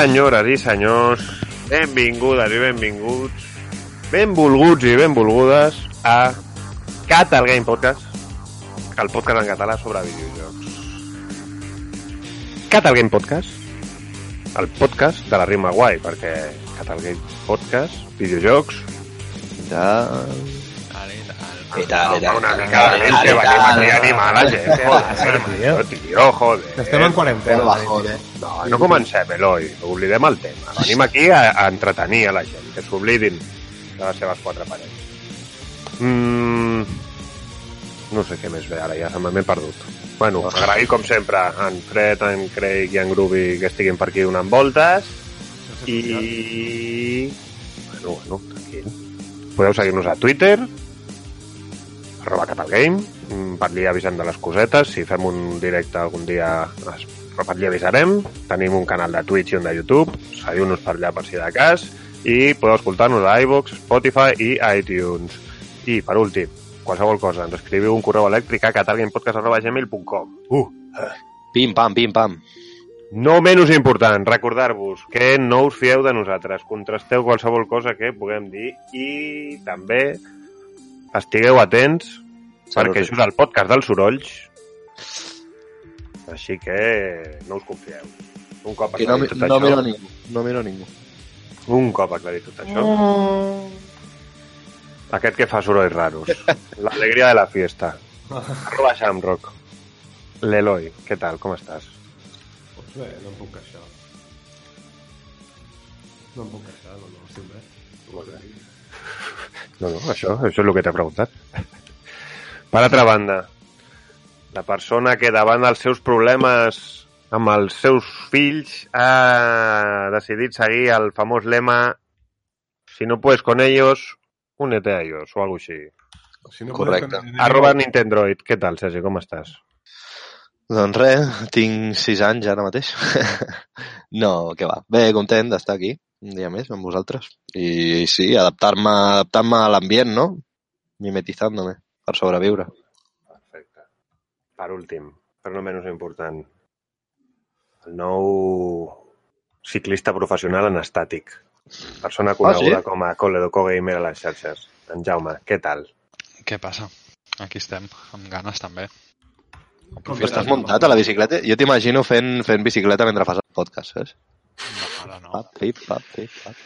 Senyores i senyors, benvingudes i benvinguts, benvolguts i benvolgudes a Catal Game Podcast, el podcast en català sobre videojocs. Catal Game Podcast, el podcast de la rima guai, perquè Catal Game Podcast, videojocs, de... I tal, i tal. una mica de ment que venim aquí a animar la gent. Joder, tio. tio, joder. Estem en quarantena. Joder. No, no comencem, Eloi. Oblidem el tema. Venim aquí a, a entretenir a la gent, que s'oblidin de les seves quatre parets. Mm, no sé què més ve ara, ja se m'he perdut. Bueno, agrair com sempre a en Fred, en Craig i en Groovy que estiguin per aquí donant voltes i... Bueno, bueno, tranquil. Podeu seguir-nos a Twitter, arroba catalgame, mm, per allà avisem de les cosetes, si fem un directe algun dia per allà avisarem, tenim un canal de Twitch i un de YouTube, seguiu-nos per allà per si de cas, i podeu escoltar-nos a iVoox, Spotify i iTunes. I, per últim, qualsevol cosa, ens escriviu un correu elèctric a catalgamepodcast.gmail.com Uh! Pim, pam, pim, pam. No menys important, recordar-vos que no us fieu de nosaltres, contrasteu qualsevol cosa que puguem dir i també estigueu atents perquè això és el podcast dels sorolls així que no us confieu. Un cop Que no, aclarit tot no això, miro ningú. No miro ningú. un cop aclarit tot això, aquest que fa sorolls raros, l'alegria de la fiesta, arroba Shamrock, l'Eloi, què tal, com estàs? Pues bé, no em puc queixar. No em puc queixar, no, no, estic bé. Molt bé. No, no, això, això és el que t'he preguntat. Per altra banda, la persona que davant dels seus problemes amb els seus fills ha decidit seguir el famós lema si no puedes con ellos, únete a ellos, o algo així. Si no Correcte. Arroba Nintendroid. Què tal, Sergi? Com estàs? Doncs res, tinc sis anys ara mateix. no, què va. Bé, content d'estar aquí un dia més amb vosaltres. I sí, adaptar-me adaptar a l'ambient, no? Mimetizándome per sobreviure. Perfecte. Per últim, però no menys important, el nou ciclista professional en estàtic. Persona coneguda sí? com a Coledoco Gamer a les xarxes. En Jaume, què tal? Què passa? Aquí estem, amb ganes també. Com Però estàs muntat a la bicicleta? Jo t'imagino fent, fent bicicleta mentre fas el podcast, saps? No, ara no, Pap, pip, pap, pip, pap.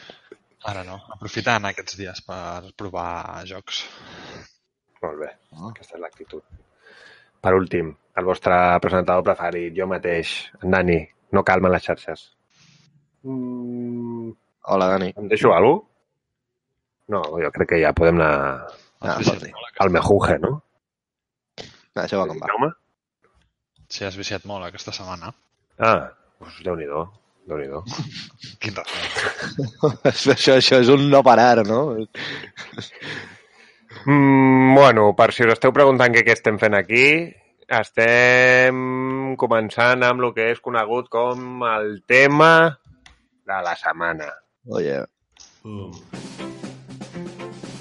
ara no. Aprofitant aquests dies per provar jocs. Molt bé, Ah. aquesta és l'actitud. Per últim, el vostre presentador preferit, jo mateix, en Dani, no calma les xarxes. Mm, Hola, Dani. em deixo alguna cosa? No, jo crec que ja podem anar Ah, al mejunge, no? Això va com va. Jaume? Sí, has viciat molt aquesta setmana. Ah, doncs Déu-n'hi-do, déu nhi déu Quin respecte. això, això és un no parar, no? Mm, bueno, per si us esteu preguntant què, què estem fent aquí, estem començant amb el que és conegut com el tema de la setmana. Oye, Pum.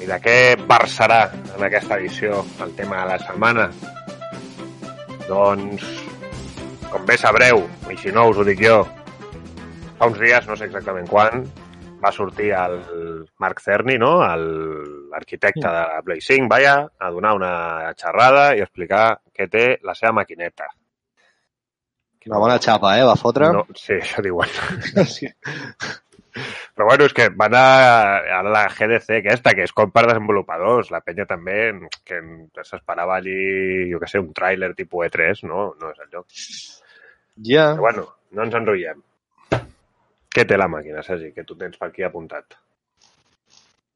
I de què versarà en aquesta edició el tema de la setmana? Doncs, com bé sabreu, i si no us ho dic jo, fa uns dies, no sé exactament quan, va sortir el Marc Cerny, no? L'arquitecte de la Play 5, vaja, a donar una xerrada i explicar què té la seva maquineta. una bona xapa, eh? Va fotre. No, sí, això diuen. Però bueno, és que van a, a la GDC aquesta, que és com per desenvolupadors. La penya també, que s'esperava allí, jo que sé, un tràiler tipus E3, no? No és el lloc. Ja. Però bueno, no ens enrotllem. Què té la màquina, Sergi, que tu tens per aquí apuntat?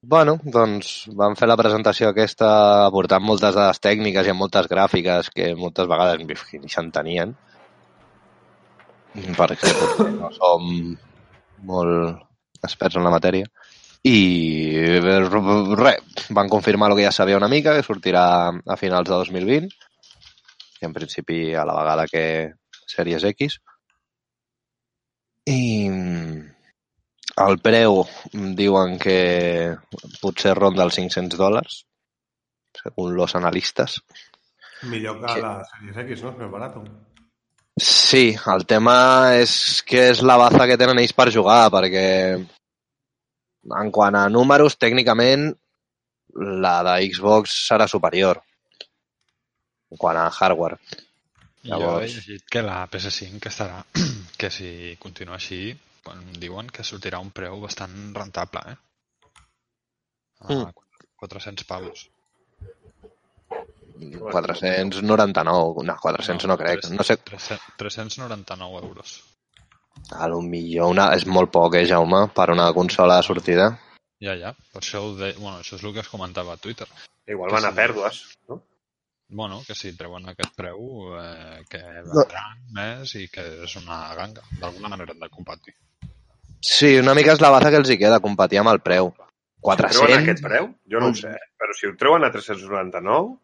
Bueno, doncs vam fer la presentació aquesta aportant moltes dades tècniques i amb moltes gràfiques que moltes vegades ni s'entenien. Perquè potser no som molt experts en la matèria. I res, van confirmar el que ja sabia una mica, que sortirà a finals de 2020 i en principi a la vegada que Series X. I el preu diuen que potser ronda els 500 dòlars, segons los analistes. Millor que Sí. la Series X, ¿no? Es més barato. Sí, el tema és que és la baza que tenen ells per jugar, perquè en quant a números, tècnicament, la de Xbox serà superior. En quant a hardware. Jo he Llavors- llegit que la PS5 estarà, que si continua així, quan diuen que sortirà un preu bastant rentable, eh? A Mm. 400 pavos. 499, no, 400 no, crec. tres- No sé, 300 399 euros. a lo millor una, és molt poc, eh, Jaume, per una consola de sortida. Ja, ja. Per això, de... bueno, això és el que es comentava a Twitter. Igual van a pèrdues, no? Bueno, que si treuen aquest preu, eh, que No. vendran més i que és una ganga. D'alguna manera hem de competir. Sí, una mica és la baza que els hi queda, competir amb el preu. Si treuen 400, aquest preu? Jo no ho sé, eh? però si ho treuen a 399,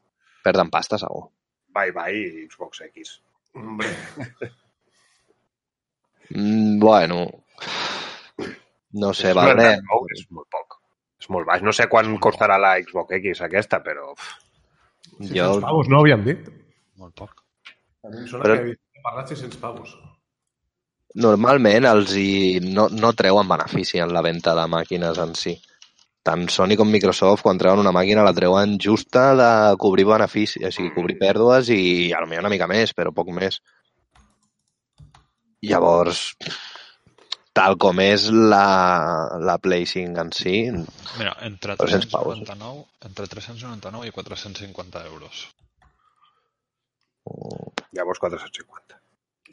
perden pasta, segur. bye bye Xbox X. Hombre, Mm, bueno, no sé, És valdré... 99, És molt poc. És molt baix. No sé quan costarà la Xbox X aquesta, però... uf, 600 Jo, pavos, no havíem dit? Molt poc. A mi em sona Però- que havia parlat 600 pavos. normalment els hi no, no treuen benefici en la venda de màquines en si. Tant Sony com Microsoft, quan treuen una màquina, la treuen justa de cobrir benefici, o sigui, cobrir pèrdues i a lo millor una mica més, però poc més. Llavors, tal com és la, la Play 5 en si, Mira, entre 300 pavos. 399, entre 399 i 450 euros. Llavors 450.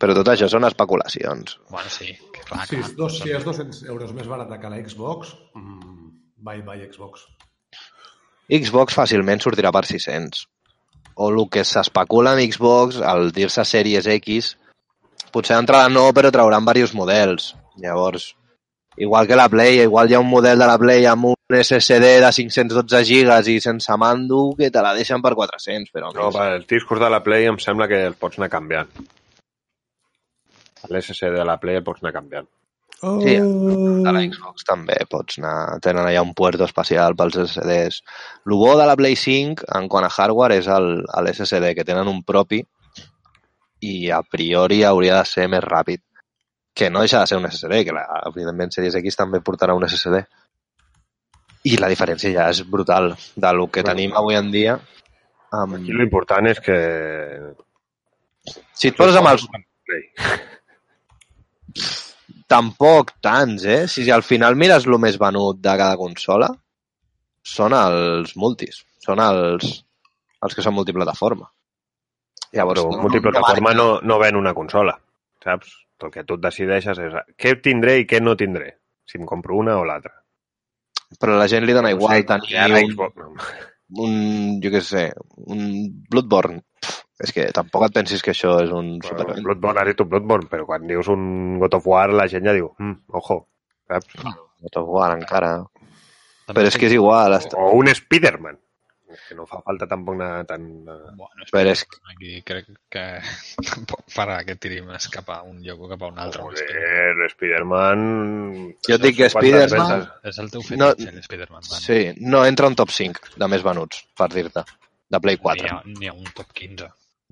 però tot això són especulacions. Bueno, sí, que clar, és, dos, si és 200 euros més barata que la Xbox, mm, bye bye Xbox. Xbox fàcilment sortirà per 600. O el que s'especula amb Xbox, al dir-se Series X, potser d'entrada no, però trauran diversos models. Llavors, igual que la Play, igual hi ha un model de la Play amb un SSD de 512 gigas i sense mando que te la deixen per 400, però No, més. els discos de la Play em sembla que el pots anar canviant. L'SSD de la Play el pots anar canviant. Oh. Sí, a la Xbox també pots anar... Tenen allà un puerto especial pels SSDs. El bo de la Play 5, en quant a hardware, és el, el SSD, que tenen un propi i a priori hauria de ser més ràpid. Que no deixa de ser un SSD, que la, evidentment Series X també portarà un SSD. I la diferència ja és brutal de lo que tenim avui en dia. Amb... Aquí l'important és que... Si et poses amb els. Tampoc tants, eh? Si al final mires el més venut de cada consola, són els multis. Són els, els que són multiplataforma. Llavors, Però multiplataforma no, no ven una consola, saps? El que tu et decideixes és què tindré i què no tindré, si em compro una o l'altra. Però a la gent li dona No igual sé, tenir ara un, Xbox, no. un, jo què sé, un Bloodborne. Pff, és que tampoc et pensis que això és un Bueno, super... Bloodborne, has dit tu Bloodborne, però quan dius un God of War la gent ja diu, mm, ojo, saps? God of War encara. També Però és que és igual. Est... O un Spider-Man, que no fa falta tampoc anar tan... eh, Bueno, és Però és Aquí crec que tampoc farà que tiri més cap a un lloc o cap a un altre. Spider-Man. Joder, Spider-Man... Jo et dic que Spider-Man-. És el teu No- fetitxe, no, l'Spider-Man. Dani. Sí, no entra un top 5 de més venuts, per dir-te, de Play 4. N'hi ha, ha un top 15.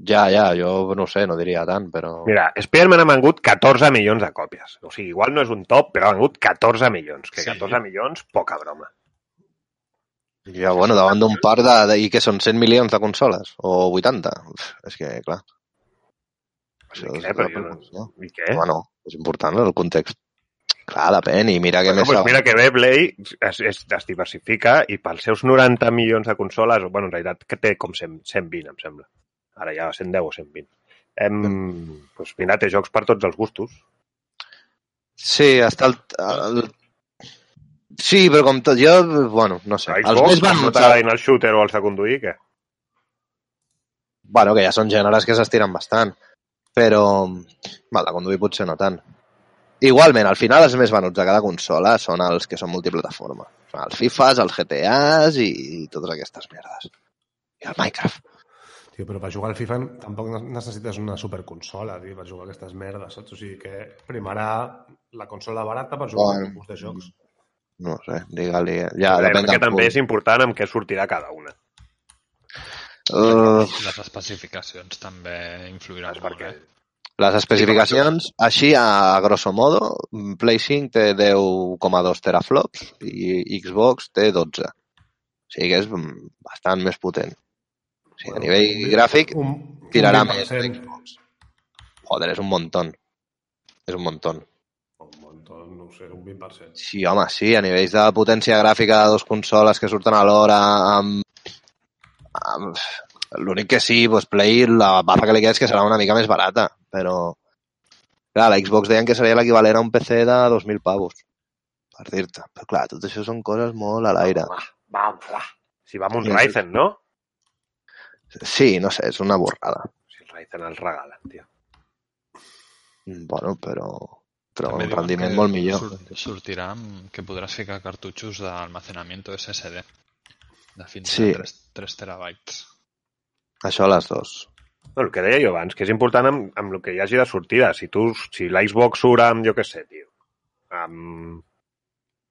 Ja, ja, jo no ho sé, no diria tant, però... Mira, Spider-Man ha vengut 14 milions de còpies. O sigui, igual no és un top, però ha vengut 14 milions. Que Sí. 14 milions, poca broma. Ja, bueno, davant d'un par de, de... I que són 100 milions de consoles? O 80? Uf, és que, clar... Això I és què? Però una jo no... I què? Home, no, és important el context. Clar, depèn, i mira que Bueno, més... pues mira que bé Play es, es, es diversifica i pels seus 90 milions de consoles, bueno, en realitat que té com 100, 120, em sembla. Ara ja 110 o 120. Hem, pues mira, té jocs per tots els gustos. Sí, està el, el... Sí, però com tot, jo, bueno, no sé. A Els Xbox, més com no venuts... t'agradin el shooter o els de conduir, què? Bueno, que ja són gèneres que s'estiren bastant. Però, val, de conduir potser no tant. Igualment, al final els més venuts de cada consola són els que són multiplataforma. Són els FIFAs, els GTAs i, i totes aquestes merdes. I el Minecraft. Tio, però per jugar al FIFA tampoc necessites una superconsola, tio, per jugar a aquestes merdes, saps? O sigui que primarà la consola barata per jugar Bueno. a tipus de jocs. No sé, digue-li... Ja, Bé, depèn perquè també punt. és important amb què sortirà cada una. Uh, Les especificacions també influiran Saps? molt, Perquè eh? Les especificacions, així a grosso modo, Play 5 té 10,2 teraflops i Xbox té 12. O sigui que és bastant més potent. O sigui, a nivell gràfic, un, tirarà un més 20%. Xbox. Joder, és un montón. És un montón. Montón, no ho sé, un 20%. Sí, home, sí, a nivells de potència gràfica de dos consoles que surten alhora amb... amb... L'únic que sí, doncs Play, la barra que li queda és que serà una mica més barata, però... Clar, la Xbox deien que seria l'equivalent a un PC de 2.000 pavos, per dir-te. Però clar, tot això són coses molt a l'aire. Va, va, va. Si va amb un. Ryzen, no? Sí, no sé, és una borrada. Si el Ryzen el regalen, tio. Bueno, però... Però També un rendiment que molt millor. Sortirà amb que podràs ficar cartutxos d'almacenamiento SSD de fins Sí. a 3, 3 terabytes. Això a les dues. No, el que deia jo abans, que és important amb, amb el que hi hagi de sortida. Si tu, si l'Xbox surt amb, jo què sé, tio, amb,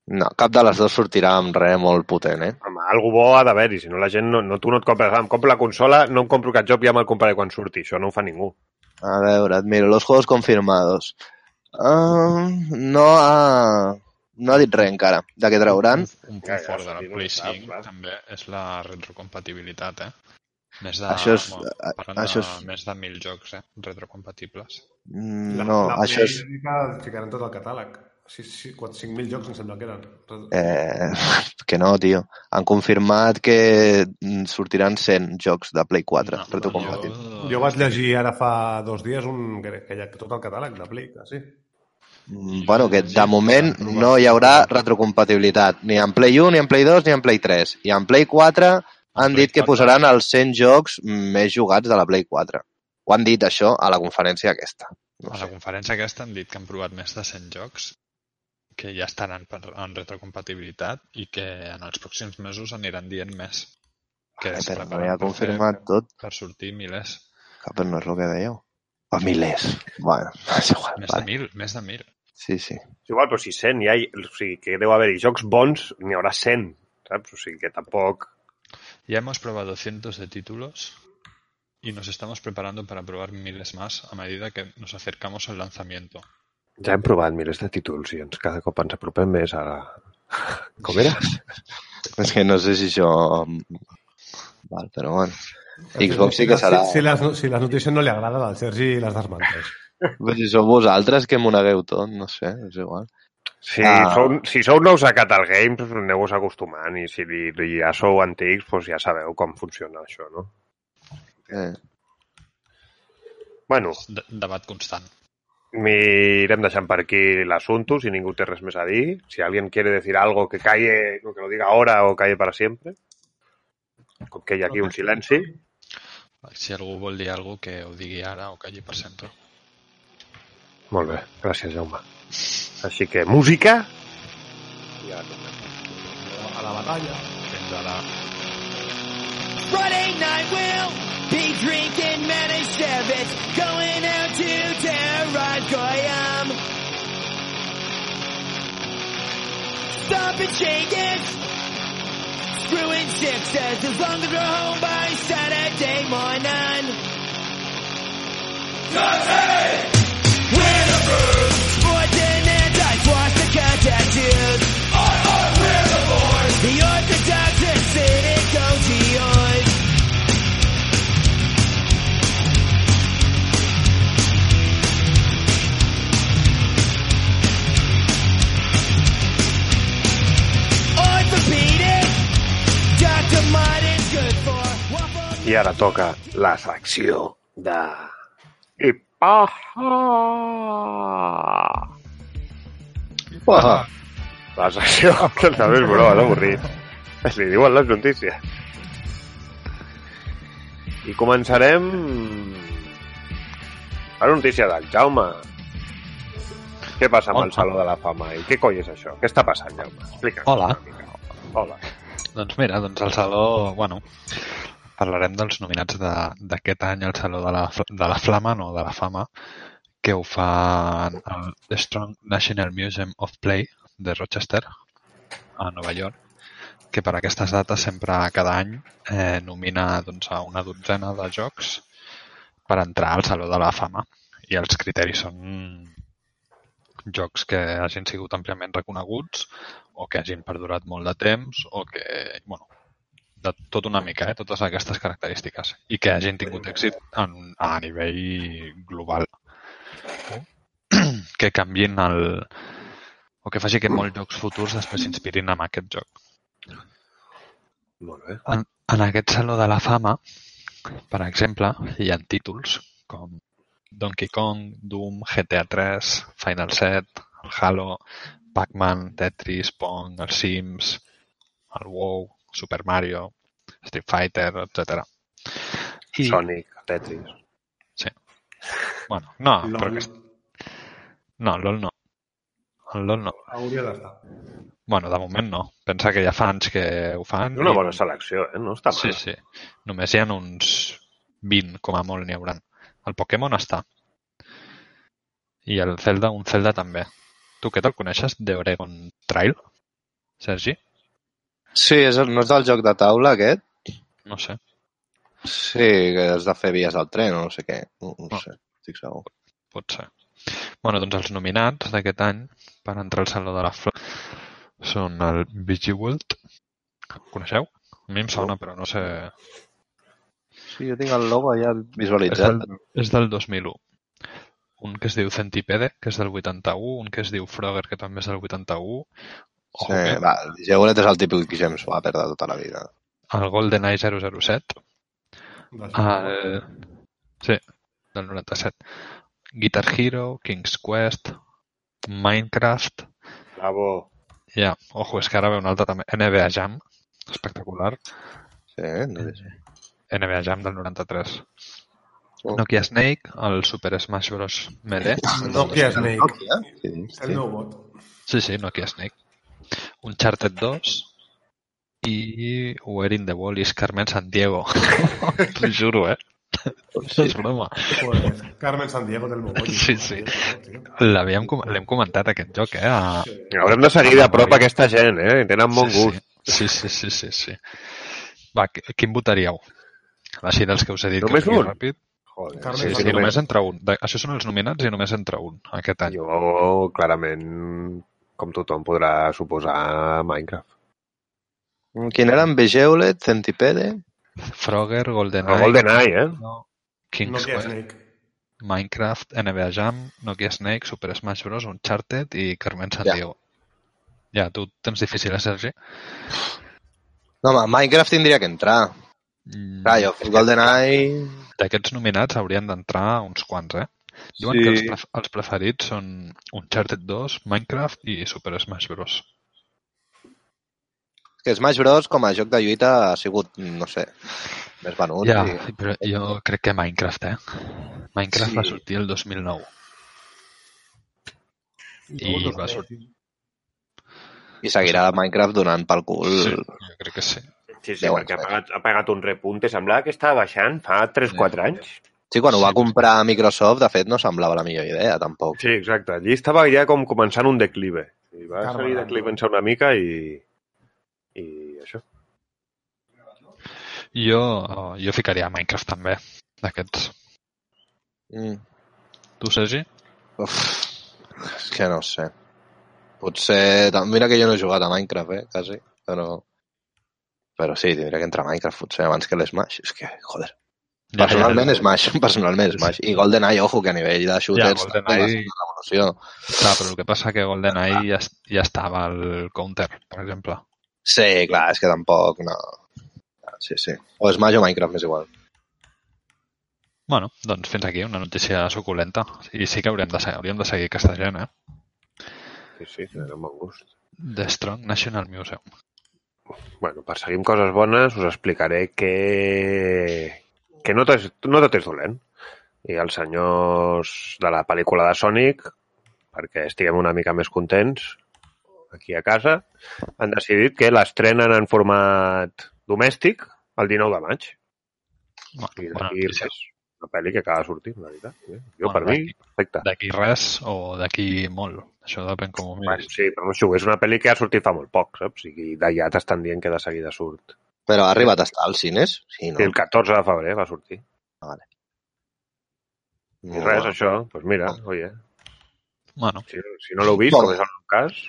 No, cap de les dues sortirà amb res molt potent, eh? amb algo bo ha d'haver-hi, si no la gent no, no, tu no et compres, em compro la consola, no em compro cap joc, ja me'l compraré quan surti, això no ho fa ningú. A veure, et miro, los juegos confirmados. Uh, no ha... No ha dit res encara de què trauran. Un, un punt fort de la sí, no Play ho sap, 5 clar. també és la retrocompatibilitat, eh? Més de, Això és- bueno, això de és- més de 1.000 jocs, eh? Retrocompatibles. Mm, La, No, la això és... Ficaran tot el catàleg. Sí, sí, 5.000 jocs em sembla que eren. Eh, que no, tio. Han confirmat que sortiran 100 jocs de Play 4 No, retrocompatibles. jo- Jo vaig llegir ara fa dos dies un, que, que hi ha tot el catàleg de Play. Mm, Bueno, que de moment no hi haurà retrocompatibilitat ni en Play 1, ni en Play 2, ni en Play 3. I en Play 4 han dit que 4. posaran els 100 jocs més jugats de la Play 4. Ho han dit això a la conferència aquesta. No A la conferència aquesta han dit que han provat més de 100 jocs que ja estaran per- en retrocompatibilitat i que en els pròxims mesos aniran dient més. Que Vale, es però no hi ha per confirmat fer- tot. Per sortir milers. Que però no és el que dèieu. O milers. Bueno, és igual. Més de Vale. mil, més de mil. Sí, sí. És igual, però si 100 ja hi, o sigui, que deu haver-hi jocs bons, n'hi haurà 100, saps? O sigui que tampoc... Ya hemos probado cientos de títulos y nos estamos preparando para probar miles más a medida que nos acercamos al lanzamiento. Ja hem provat milers de títols i ens cada cop ens apropem més a... Com era? És que no sé si això... Val, però bueno. Xbox sí que serà... Si, si, les, si les notícies no li agraden, al Sergi les desmenteix. Però si sou vosaltres que m'ho negueu tot, no sé, és igual. Si, Ah. sou, si sou nous a Catal Games, aneu-vos acostumant i si li, li ja sou antics, doncs ja sabeu com funciona això, no? Eh, Bueno, De debat constant. mirem deixant per aquí l'assunto, si ningú té res més a dir. Si alguien quiere decir algo que calle, que lo diga ahora o calle para siempre. Com que hi ha aquí un silenci. Si algú vol dir alguna que ho digui ara o calli per sempre. Molt bé, gràcies, Jaume. Així que, música. A la batalla. Fins ara. Friday night we'll be drinking Manischewitz, going out to terrorize Goyam. Stomping shaking, screwing sixes as long as we're home by Saturday morning. We're I, the. The Orthodox Hasidic OGOs. Orthopedic, Dr. Martin's good for waffle. I ara toca la secció de... I paja! Uah, La secció també és broma, avorrit. Li diuen les notícies. I començarem una notícia del Jaume. Què passa amb el Hola. Saló de la Fama? I què coi és això? Què està passant, Jaume? Explica'ns. Hola. Hola. Doncs mira, doncs el Saló, bueno, parlarem dels nominats de- d'aquest any al Saló de la, de la Flama, no de la Fama, que ho fa el Strong National Museum of Play de Rochester, a Nova York, que per aquestes dates sempre cada any eh, nomina doncs, a una dotzena de jocs per entrar al Saló de la Fama. i els criteris són jocs que hagin sigut àmpliament reconeguts o que hagin perdurat molt de temps o que, bueno, de tot una mica, eh? totes aquestes característiques i que hagin tingut èxit en, a nivell global. Que canvin el... o que faci que molts jocs futurs després s'inspirin en aquest joc. Molt bé. En, en aquest Saló de la Fama, per exemple, hi ha títols com Donkey Kong, Doom, GTA 3, Final 7, el Halo, Pac-Man, Tetris, Pong, els Sims, el WoW, Super Mario, Street Fighter, etc. I, Sonic, Tetris. bueno, no, LOL. però que... No, LOL no. El LOL no. Hauria d'estar. Bueno, de moment no. Pensa que hi ha fans que ho fan. Una i- bona selecció, eh? No està mal. Sí, sí. Només hi ha uns 20, com a molt, n'hi hauran. El Pokémon està. I el Zelda, un Zelda també. Tu què te'l coneixes? The Oregon Trail? Sergi? Sí, és, el- no és del joc de taula, aquest? No sé. Sí, que has de fer vies del tren o no sé què. No, no Ah. sé, estic segur. Pot ser. Bueno, doncs els nominats d'aquest any per entrar al Saló de la Flor són el World. Coneixeu? A mi em sona, però no sé... Sí, jo tinc el logo És visualitzat. del, és del 2001. Un que es diu Centipede, que és del 81, un que es diu Frogger, que també és del 81. Sí, Ojo que va, el Geolet és el típic James Swapper de tota la vida. el GoldenEye 007. D'això. El... Sí, del 97. Guitar Hero, King's Quest, Minecraft... Bravo. Ja, ojo, és que ara ve un altre també. NBA Jam, espectacular. Sí, no sé. NBA Jam del 93. Oh. Nokia Snake, el Super Smash Bros. Melee. Nokia Snake. Nokia? Sí, El sí. meu vot. Sí, sí, Nokia Snake. Uncharted 2 i Where in the Wall is Carmen Sandiego. T'ho juro, eh? No és broma. Pues, Carmen Sandiego del vot. Sí, sí. L'havíem com- L'hem comentat, aquest joc, eh? A... Haurem de seguir de prop aquesta gent, eh? Tenen bon sí, gust. Sí, sí, sí, sí, sí. Va, qui- quin votaríeu? Així dels que us he dit Només que un? ràpid. Joder, Sí, sí, només entra un. De, això són els nominats i només entra un aquest any. Jo, clarament, com tothom podrà suposar, Minecraft. Quin eren? Geolet, Centipede? Frogger, GoldenEye, GoldenEye, eh? no, King's Nokia Quest, Snake. Minecraft, NBA Jam, Nokia Snake, Super Smash Bros, Uncharted i Carmen Sandiego. Ja, tu tens difícil, eh, Sergi? No, home, Minecraft tindria que entrar. Mm, Clar, jo, GoldenEye... D'aquests nominats haurien d'entrar uns quants, eh? Diuen Sí. que els, pref els preferits són Uncharted 2, Minecraft i Super Smash Bros. Que Smash Bros, com a joc de lluita, ha sigut, no sé, més venut. Ja, i- però jo crec que Minecraft, eh? Minecraft Sí. va sortir el 2009. I va sortir... I seguirà Minecraft donant pel cul. Sí, jo crec que sí. Sí, sí, Deu perquè ha pagat, ha pagat un repunte. Semblava que estava baixant fa 3-4 anys. Sí, quan ho va Sí. comprar Microsoft, de fet, no semblava la millor idea, tampoc. Sí, exacte. Allí estava ja com començant un declive. I va Carme, seguir Carme. declivent-se una mica i... I això. Jo, jo ficaria Minecraft també, d'aquests. Mm. Tu, Sergi? Uf, és que no ho sé. Potser... Mira que jo no he jugat a Minecraft, eh, quasi, però... Però sí, tindria que entrar a Minecraft, potser, abans que l'Smash. És que, joder. Personalment, Smash. Personalment, Smash. I GoldenEye, ojo, que a nivell de shooters Ja, també va GoldenEye- revolució. Clar, però el que passa que GoldenEye ja, ja estava al Counter, per exemple. Sí, clar, és que tampoc, no. Sí, sí. O Smash o Minecraft, m'és igual. Bueno, doncs fins aquí, una notícia suculenta. I sí que hauríem de, seguir, hauríem de seguir aquesta gent, eh? Sí, sí, tenen bon gust. The Strong National Museum. Bueno, per seguir amb coses bones us explicaré que, que no, tot és, no tot és dolent. I els senyors de la pel·lícula de Sonic, perquè estiguem una mica més contents aquí a casa, han decidit que l'estrenen en format domèstic el 19 de maig. Bueno, I d'aquí notícia. res, una pel·li que acaba de sortir, la veritat. Eh? Jo, Bueno, per mi, perfecte. D'aquí res o d'aquí molt. Això depèn com ho Bueno, miris. sí, però no s'ho és una pel·li que ha sortit fa molt poc, saps? I d'allà t'estan dient que de seguida surt. Però ha arribat a estar als cines? Sí, no? Sí, el 14 de febrer va sortir. I res, això, doncs pues mira, oye, Bueno, si, si no l'heu vist, Bueno. com és el meu cas,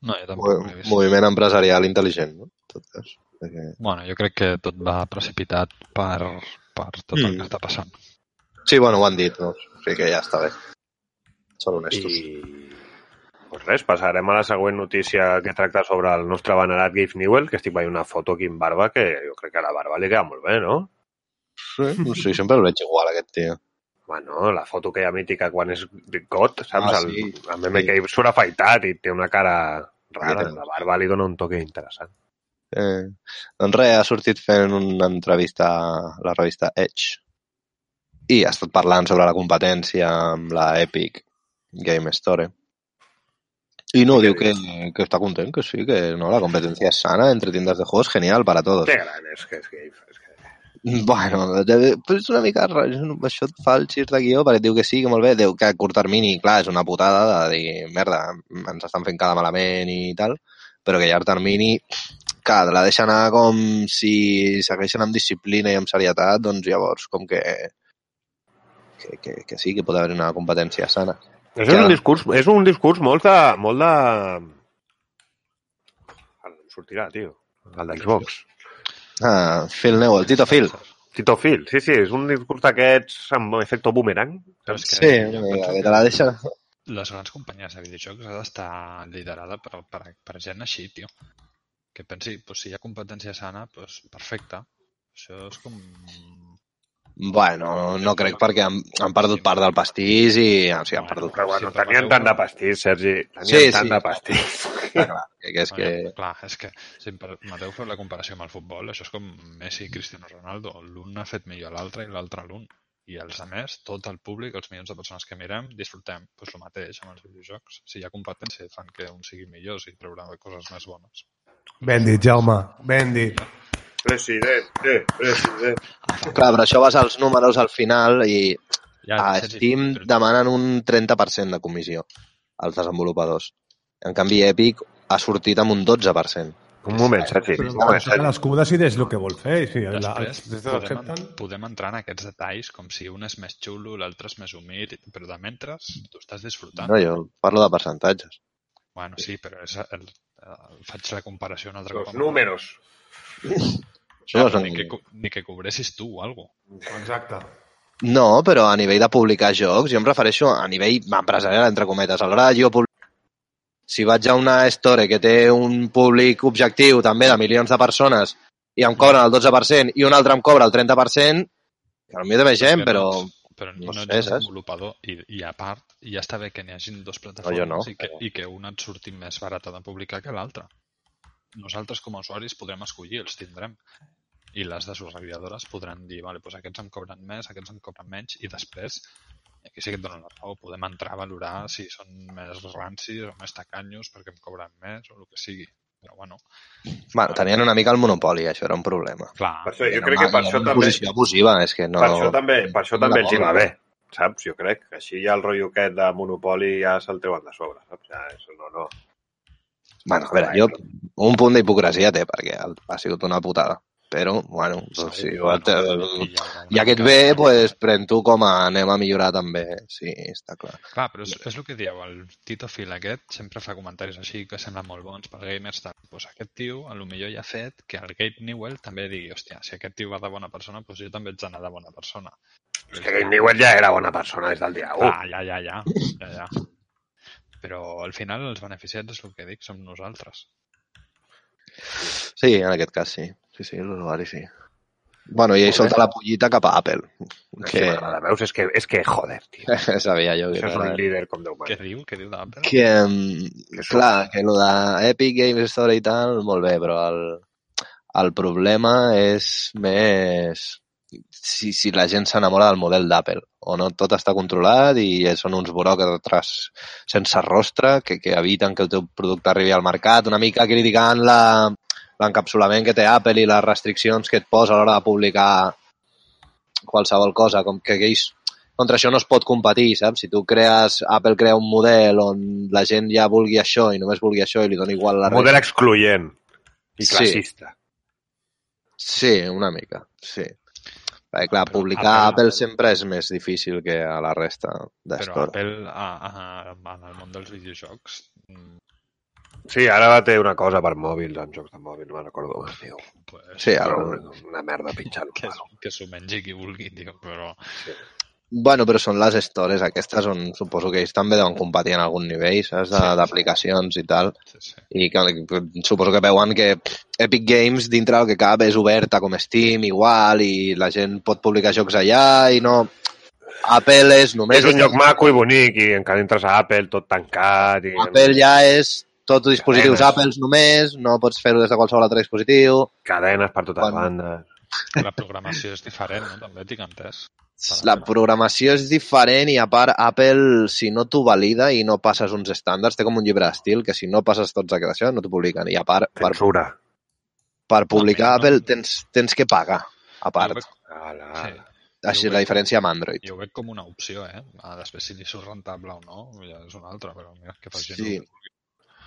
no, jo tampoc ho he Mo- vist. Moviment empresarial intel·ligent, no? Tot cas. Perquè... Bueno, jo crec que tot va precipitat per, per tot el Mm. que està passant. Sí, bueno, ho han dit, no? O sigui que ja està bé. Són honestos. i pues res, passarem a la següent notícia que tracta sobre el nostre venerat Gabe Newell, que estic veient una foto aquí amb barba, que jo crec que a la barba li queda molt bé, no? Sí, no sé, sempre el veig igual, aquest tio. Bueno, la foto que hi ha mítica quan és got, saps? Ah, el, sí. el meme que surt afaitat i té una cara rara. Sí. La barba li dona un toque interessant. Eh, doncs res, ha sortit fent una entrevista a la revista Edge i ha estat parlant sobre la competència amb la Epic Game Store. I no, diu que, que està content, que sí, que no, la competencia es sana entre tiendas de juegos, genial para todos. Que gran és que és Gabe. És que... Bueno, però és una mica... ra- és un- Això et fa el de guió perquè diu que sí, que molt bé, diu que a curt termini, clar, és una putada de dir, merda, ens estan fent cada malament i tal, però que a llarg termini, clar, la deixa anar com si segueixen amb disciplina i amb serietat, doncs llavors com que que, que, que sí, que pot haver una competència sana. És un discurs, és un discurs molt de... Molt de... Ara em sortirà, tio. El d'Xbox. Ah, Phil Newell, Tito Phil. Tito Phil, sí, sí, és un discurs d'aquests amb efecte boomerang. És que Sí, que te la deixa... les grans companyies de videojocs ha d'estar liderada per, per, per gent així, tio. Que pensi, pues, si hi ha competència sana, pues, perfecte. Això és com... Bueno, no crec perquè han, han perdut part del pastís i... O sigui, han perdut Però bueno, tenien tant de pastís, Sergi. Tenien Sí, tant sí. de pastís. Clar, clar, que, que és que... Bueno, clar, és que si em permeteu fer la comparació amb el futbol, això és com Messi i Cristiano Ronaldo. L'un ha fet millor l'altre i l'altre l'un. I els altres, tot el públic, els milions de persones que mirem, disfrutem pues, el mateix amb els videojocs. Si hi ha competència, fan que uns siguin millors i trauran coses més bones. Ben dit, Jaume, ben dit. President, eh, president. Clar, però això vas als números al final i Ja, a Steam però- demanen un 30% de comissió als desenvolupadors. En canvi, Epic ha sortit amb un 12%. Un moment, Sergi. Però Un moment, Sergi. cadascú decideix el que vol fer. Si la, Després si podem, podem entrar en aquests detalls com si un és més xulo, l'altre és més humil, però de mentre tu estàs disfrutant. No, jo parlo de percentatges. Bueno, sí, però és el, el, faig la comparació un altre Los cop. números. Això no Ja, són... ni, que, ni que cobressis tu o alguna Exacte. No, però a nivell de publicar jocs, jo em refereixo a nivell empresarial, entre cometes. A l'hora de jo publicar si vaig a una store que té un públic objectiu també de milions de persones i em cobren el 12% i un altre em cobra el 30%, que potser més gent, però... Però no no, ets desenvolupador i, i a part ja està bé que n'hi hagin dos plataformes No, no, i, que, però- i que una et surti més barata de publicar que l'altra. Nosaltres com a usuaris podrem escollir, els tindrem. I les desarrolladores podran dir, vale, doncs aquests em cobren més, aquests em cobren menys, i després, i aquí sí que et donen la raó, podem entrar a valorar si són més rancis o més tacanyos perquè em cobren més o el que sigui. Però bueno, Bueno, tenien una mica el monopoli, això era un problema. clar, Per això, jo crec que una- per era això una també... posició abusiva, és que no... Per això també, per això no també els hi va bé, saps? Jo crec que així ja el rotllo aquest de Monopoli ja se'l treuen de sobre, saps? Ja, això no, no. Bueno, a veure, jo un punt d'hipocresia té, perquè ha sigut una putada. Però, bueno, doncs, si Segur, ja, bueno, i mica ve, de- pues, pren tu com a anem a millorar també. Sí, està clar. Clar, però és, és el que dieu, el Tito Phil aquest sempre fa comentaris així que semblen molt bons per gamers. Tal. Pues aquest tio, a lo millor ja ha fet que el Gabe Newell també digui, hòstia, si aquest tio va de bona persona, doncs jo també haig d'anar de bona persona. És que Game Newell ja era bona persona des del dia 1. Ah, ja, ja, ja, ja, ja. Però al final els beneficiats és el que dic, som nosaltres. Sí, en aquest cas sí. Sí, sí, l'usuari sí. Bueno, i ell solta la pollita cap a Apple. Que... Que m'agrada, veus? És que, és que joder, tio. sabia jo que Això és un líder com Déu Què diu? Què diu d'Apple? Que, mm, clar, que el de Epic Games Store i tal, molt bé, però el, el problema és més si, si la gent s'enamora del model d'Apple o no, tot està controlat i són uns buròcrates sense rostre que, que eviten que el teu producte arribi al mercat, una mica criticant la l'encapsulament que té Apple i les restriccions que et posa a l'hora de publicar qualsevol cosa, com que ells contra això no es pot competir, saps? Si tu crees, Apple crea un model on la gent ja vulgui això i només vulgui això i li dona igual la Model excloent i Sí. classista. Sí, una mica, sí. Perquè, clar, Però publicar Apple- a Apple sempre és més difícil que a la resta Però d'estores. Apple, a, a, en el món dels videojocs, mm, Sí, ara té una cosa per mòbils, en jocs de mòbil, no me'n recordo com es diu. pues, Sí, Però el... una, merda pitjant. que, que s'ho mengi qui vulgui, tio, però... Bueno, però són les stores aquestes on suposo que ells també deuen competir en algun nivell, saps? De- D'aplicacions i tal. Sí, sí. I que, suposo que veuen que Epic Games dintre del que cap és oberta com Steam, igual, i la gent pot publicar jocs allà i no... Apple és només... És un lloc maco i bonic i encara entres a Apple tot tancat i... Apple ja és tot dispositius Cadenes. Apple només, no pots fer-ho des de qualsevol altre dispositiu. Cadenes per totes Quan- bandes. La programació és diferent, no? També tinc entès. La programació és diferent i a part Apple, si no t'ho valida i no passes uns estàndards, té com un llibre d'estil que si no passes tots aquest això no t'ho publiquen. I a part, per, Censura. per publicar no. Apple tens, tens que pagar, a part. veig, Ala. sí, Així jo la veig- diferència amb Android. jo ho veig com una opció, eh? Ah, després, si li surt rentable o no, ja és una altra, però mira, que faci Sí.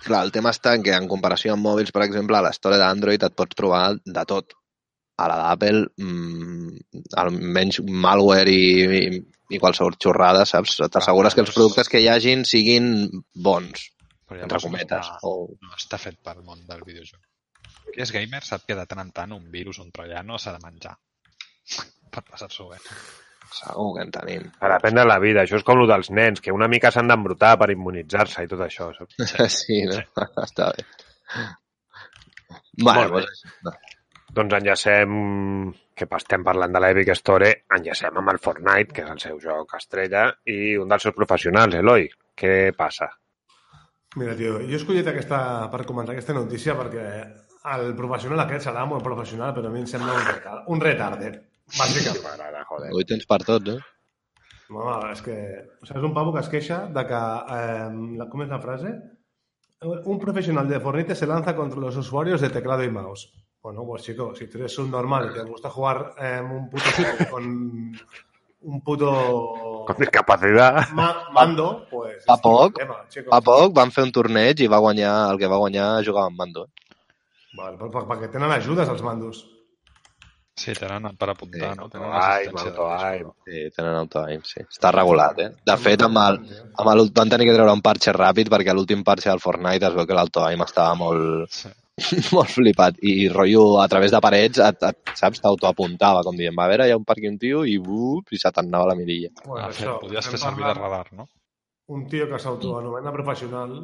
Clar, el tema està en que en comparació amb mòbils, per exemple, a l'estore d'Android et pots trobar de tot. A la d'Apple, mmm, almenys malware i, i, i qualsevol xorrada, saps? T'assegures que els productes que hi hagin siguin bons, Però entre cometes. No, O... no està fet pel món del videojoc. Qui és gamer sap que de tant en tant un virus, un troiano s'ha de menjar per passar-s'ho bé. Segur que en tenim. Per aprendre la vida. Això és com el dels nens, que una mica s'han d'embrutar per immunitzar-se i tot això. Saps? Sí, no? Està bé. Bueno, Molt bé. doncs, Doncs enllacem, que estem parlant de l'Epic Store, enllacem amb el Fortnite, que és el seu joc estrella, i un dels seus professionals, Eloi. Què passa? Mira, tio, jo he escollit aquesta, per comentar aquesta notícia perquè el professional aquest serà molt professional, però a mi em sembla un, retard, un retarder, bàsicament. M'agrada, joder. avui tens per tots, eh? Home, és que... O sigui, és un pavo que es queixa de que... Eh, la, com és la frase? Un profesional de Fortnite se lanza contra los usuarios de teclado y mouse. Bueno, pues chico, si tú eres un normal y te gusta jugar eh, un puto con un puto Con discapacitat. ma- mando, pues... Fa tu poc, tema, chico. Fa poc van fer un torneig i va guanyar, el que va guanyar jugava amb mando. eh? Vale, per, per, perquè tenen ajudes els mandos. Sí, tenen per apuntar, Sí, no? Tenen Ai, assistència de Autoaim. disc, Sí, tenen auto-aim, sí. Està regulat, eh? De fet, amb el, amb el, van tenir que treure un parche ràpid perquè a l'últim parche del Fortnite es veu que l'auto-aim estava molt, Sí. molt flipat i rotllo a través de parets et, et, saps, t'autoapuntava com dient, va a veure, hi ha un parc i un tio i, bup, i se t'anava la mirilla. Bueno, Ah, fer, podies fer servir de radar, no? un tio que s'autoanomena professional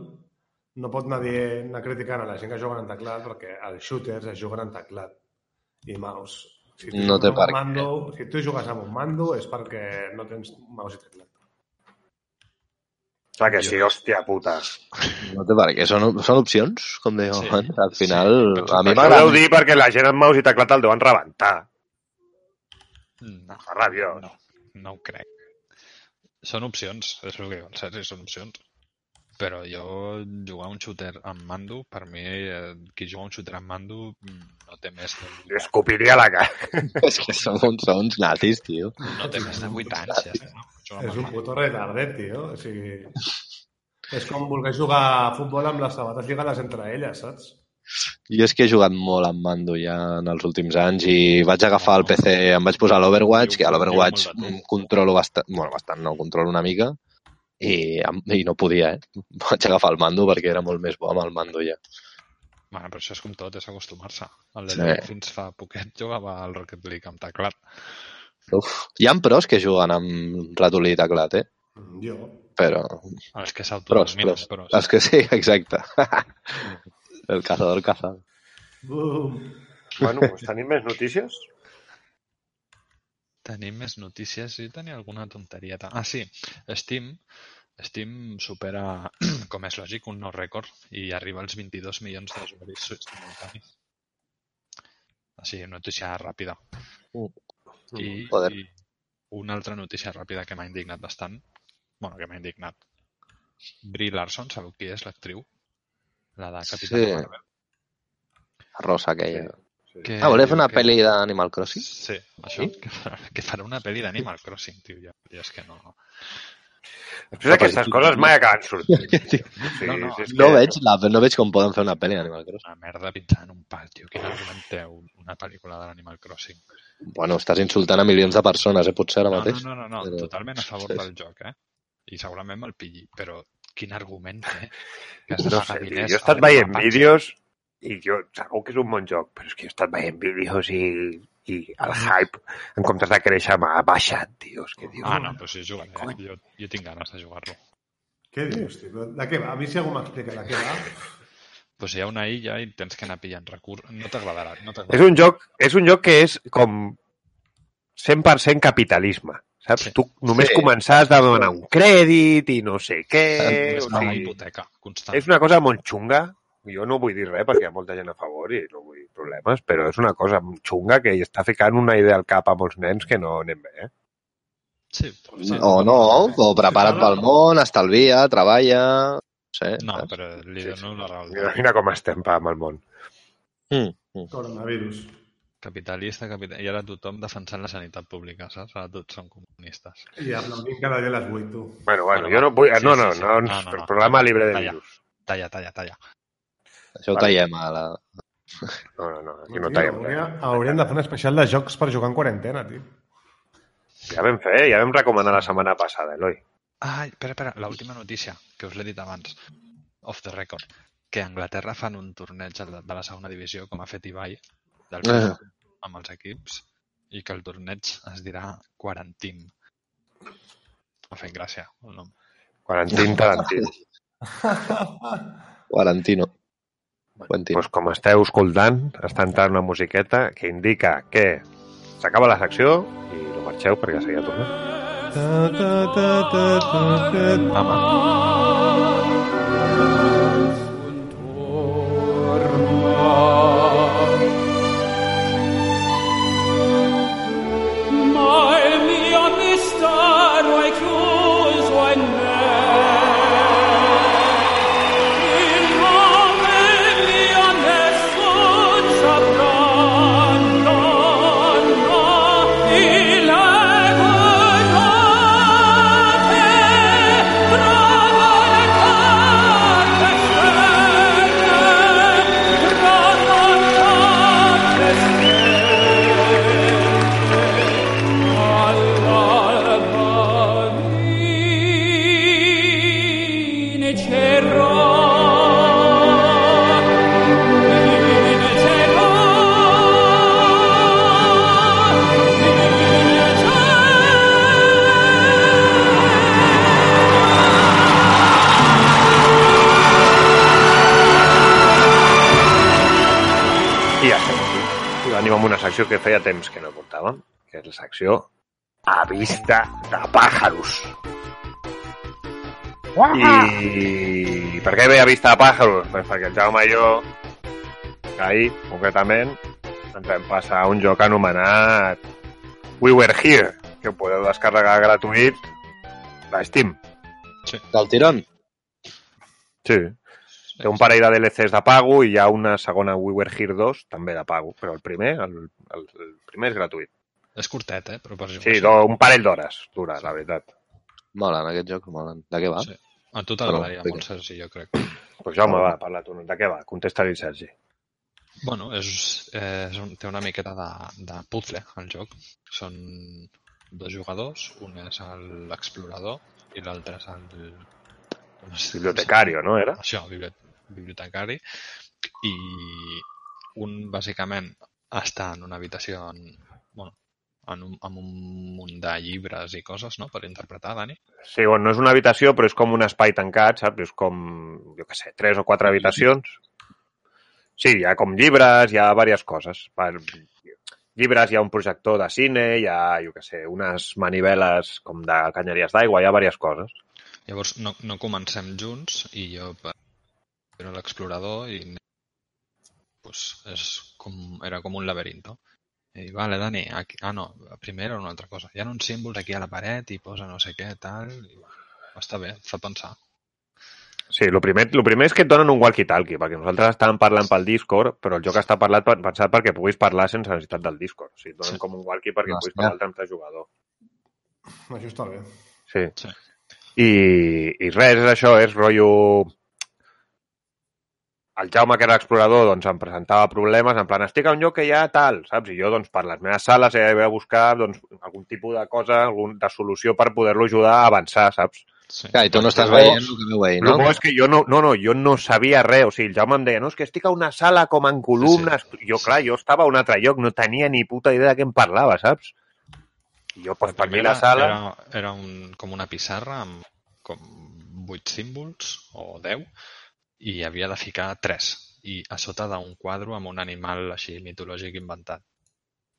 no pot anar, dient, anar criticant a la gent que juguen en teclat perquè els shooters es juguen en teclat i mouse. Si tu No jugues té amb per mando, Si tu jugues amb un mando és perquè no tens mouse i teclat. Clar que sí, hòstia puta. No té per què, són, són opcions, com dèiem Sí, abans. Al final, sí, a mi Això m'agrada... deu dir perquè la gent amb mouse i teclat el deuen rebentar. No, Fa rabiós. no, no ho crec. Són opcions, és el que diu el Sergi, són opcions. Però jo jugar un shooter amb mando, per mi, eh, qui juga un shooter amb mando mm, no té més de Li escopiria la cara. És que som uns, som uns nazis, tio. no té més de 8 anys, ja està. Juga És un puto retardet, tio. O sigui, és com voler jugar a futbol amb les sabates lligades entre elles, saps? Jo és que he jugat molt amb mando ja en els últims anys i vaig agafar el PC, em vaig posar l'Overwatch, que a l'Overwatch controlo bastant, bueno, bastant no, controlo una mica i, i no podia, eh? Vaig agafar el mando perquè era molt més bo amb el mando ja. Bueno, però això és com tot, és acostumar-se. El Sí. de fins fa poquet jugava al Rocket League amb teclat. Uf. Hi ha pros que juguen amb ratolí i teclat, eh? Jo. Però Els que pros, s'autodenominen pros. pros. Els que sí, exacte. el cazador cazado. Bum. Bueno, doncs tenim més notícies? Tenim més notícies i tenia alguna tonterieta. Ah, sí, Steam, Steam supera, com és lògic, un nou rècord i arriba als 22 milions d'usuaris simultanis. Així, notícia ràpida. I, Joder. I una altra notícia ràpida que m'ha indignat bastant. bueno, que m'ha indignat. Brie Larson, sabeu qui és l'actriu? La de Capitana Sí. Marvel. Rosa aquella. Que Ah, voler fer una que- pel·li d'Animal Crossing? Sí, això, que, farà, que farà una pel·li d'Animal Crossing, tio. Jo, jo és que no... Després aquestes coses mai acaben sortint. Sí, No, no, és No que- veig, la, no veig com poden fer una pel·li d'Animal Crossing. Una merda pintant en un pati. Quin argument té una pel·lícula de l'Animal Crossing? Bueno, estàs insultant a milions de persones, eh? Potser ara No, mateix. no, no, no, no, Però- totalment a favor del joc, eh? I segurament me'l pilli, però quin argument té? Que No sé, tio, jo he estat veient vídeos i jo segur que és un bon joc, però és que he estat veient vídeos i, i el hype, en comptes de créixer, m'ha baixat, tio. És que, tio, Ah, no, però sí, jugaré. Cony. Jo, jo tinc ganes de jugar-lo. Què dius, tio? De què va? A mi si algú m'explica de què va... Pues hi ha una illa i tens que anar pillant recursos. No t'agradarà, no És un joc, és un joc que és com 100% capitalisme, saps? Sí. Tu només Sí. començar has de demanar un crèdit i no sé què... És o una sigui, hipoteca constant. és una cosa molt xunga. Jo no vull dir res perquè hi ha molta gent a favor i no problemes, però és una cosa xunga que hi està ficant una idea al cap a molts nens que no anem bé. Eh? Sí, sí. O no, o prepara't pel món, estalvia, treballa... No sé, No, saps? però li dono la raó. al Mira, Dani. mira com estem pa, amb el món. Mm, mm. Coronavirus. Capitalista, capital... I ara tothom defensant la sanitat pública, saps? Ara tots són comunistes. I aplaudint cada dia a les 8, tu. Bueno, bueno, Bueno, jo no vull... sí, no, sí, no, sí. no, No, no, no. programa libre de Talla. virus. Talla, talla, talla. Això ho Vale. tallem a la... No, no, no, aquí no Tio, tallem hauria, res. haurien de fer un especial de jocs per jugar en quarantena, tio. Ja vam fer, ja vam recomanar la setmana passada, Eloi. Ah, espera, espera, l'última notícia, que us l'he dit abans, off the record, que a Anglaterra fan un torneig de la segona divisió, com ha fet Ibai, del Ah. amb els equips, i que el torneig es dirà Quarantine. M'ha fet gràcia el nom. Quarantín Tarantino. Quarantino. Quentin. Doncs com esteu escoltant, està entrant una musiqueta que indica que s'acaba la secció i no marxeu perquè seguia tornant. Ta, ta, ta, ta, ta, ta. Mama. Secció que feia temps que no portàvem, que és la secció A vista de pàjaros. I per què ve a vista de pàjaros? Pues perquè el Jaume i jo, ahir, concretament, ens vam passar un joc anomenat We Were Here, que ho podeu descarregar gratuït a Steam. Del tirón? Sí. Té un parell de DLCs de pago i hi ha una segona We Were Here 2, també de pago, però el primer, el, el, el primer és gratuït. És curtet, eh? Però per jugar Sí, do, un parell d'hores dura, la veritat. Molen, aquests jocs molen. De què va? Sí. A tu t'agradaria molt, Sergi, jo crec. Pues Jaume, va, parla tu. De què va? Contesta-li, Sergi. Bueno, és, és un, té una miqueta de, de puzzle, el joc. Són dos jugadors, un és l'explorador i l'altre és el... es- Bibliotecario, no, era? Això, bibli- bibliotecari. I un, bàsicament, està en una habitació en, bueno, en un, amb un munt de llibres i coses, no?, per interpretar, Dani. Sí, bueno, no és una habitació, però és com un espai tancat, saps? És com, jo què sé, tres o quatre habitacions. Sí, hi ha com llibres, hi ha diverses coses. Per llibres, hi ha un projector de cine, hi ha, jo què sé, unes maniveles com de canyeries d'aigua, hi ha diverses coses. Llavors, no, no comencem junts i jo era l'explorador i pues, és com, era com un laberinto. I dic, vale, Dani, aquí... ah, no, primer era una altra cosa. Hi ha uns símbols aquí a la paret i posa no sé què, tal... I, bueno, està bé, fa pensar. Sí, el primer, lo primer és que et donen un walkie-talkie, perquè nosaltres estàvem parlant pel Discord, però el joc està parlat, pensat perquè puguis parlar sense necessitat del Discord. O sigui, et donen Sí. com un walkie perquè Hòstia. puguis parlar amb altre jugador. Això està bé. Sí. Sí. I, i res, és això, és rotllo... El Jaume, que era explorador, doncs em presentava problemes, en plan, estic a un lloc que hi ha tal, saps? I jo, doncs, per les meves sales he d'haver de buscar doncs, algun tipus de cosa, algun, de solució per poder-lo ajudar a avançar, saps? Sí. Clar, i tu no estàs veient el que veu ell, No? és que jo no, no, no, jo no sabia res. O sigui, el Jaume em deia, no, és que estic a una sala com en columnes. Sí, sí. Jo, clar, jo estava a un altre lloc, no tenia ni puta idea de què em parlava, saps? I jo, doncs, per mi la sala... Era, era un, com una pissarra amb com vuit símbols o deu i havia de ficar tres i a sota d'un quadre amb un animal així mitològic inventat.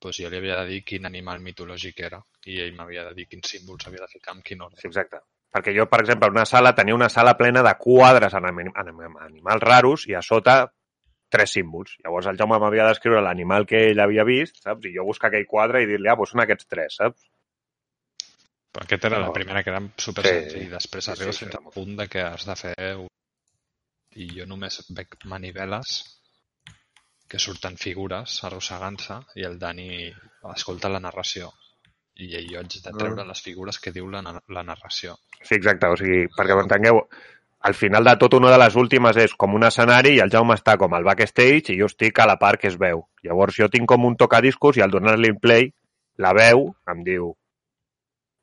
Doncs jo li havia de dir quin animal mitològic era i ell m'havia de dir quins símbols havia de ficar amb quin ordre. Sí, exacte. Perquè jo, per exemple, una sala, tenia una sala plena de quadres en anim- en animals raros i a sota tres símbols. Llavors el Jaume m'havia d'escriure l'animal que ell havia vist, saps? I jo buscar aquell quadre i dir-li, ah, doncs són aquests tres, saps? Però aquesta era la No. primera, que era super Sí. senzill. I després Sí, arribes sí, fins al punt de que has de fer... un- I jo només veig maniveles que surten figures arrossegant-se i el Dani escolta la narració. I jo haig de treure les figures que diu la, la narració. Sí, exacte. O sigui, perquè m'entengueu, al final de tot, una de les últimes és com un escenari i el Jaume està com al backstage i jo estic a la part que es veu. Llavors jo tinc com un tocadiscos i al donar-li play, la veu em diu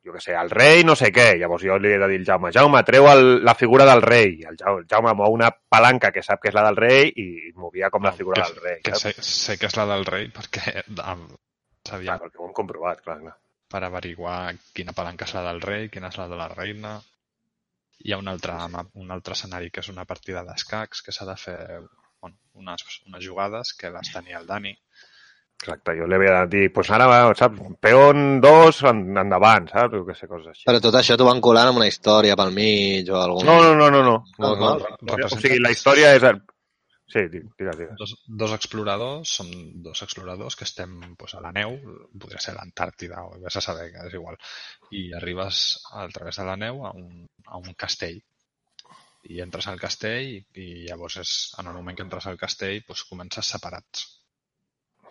jo que sé, el rei no sé què. Llavors jo li he de dir al Jaume, Jaume, treu el, la figura del rei. El Jaume, el Jaume mou una palanca que sap que és la del rei i movia com la figura que, del rei. Que sé, sé que és la del rei perquè sabia Clar, perquè ho hem comprovat, clar, clar. per averiguar quina palanca és la del rei, quina és la de la reina. Hi ha un altre, un altre escenari que és una partida d'escacs que s'ha de fer bueno, unes, unes jugades que les tenia el Dani. Exacte, jo li havia de dir, doncs ara, va, saps, peón 2 en, endavant, saps? Jo que sé, coses així. Però tot això t'ho van colant amb una història pel mig o algun... No, no, no, no, no. No, no, O sigui, la història és... El... Sí, di- digues, digues. Dos, dos exploradors, som dos exploradors que estem pues, a la neu, podria ser l'Antàrtida o vés a saber, que és igual, i arribes a través de la neu a un, a un castell. I entres al castell i, i llavors és, en el moment que entres al castell pues, comences separats.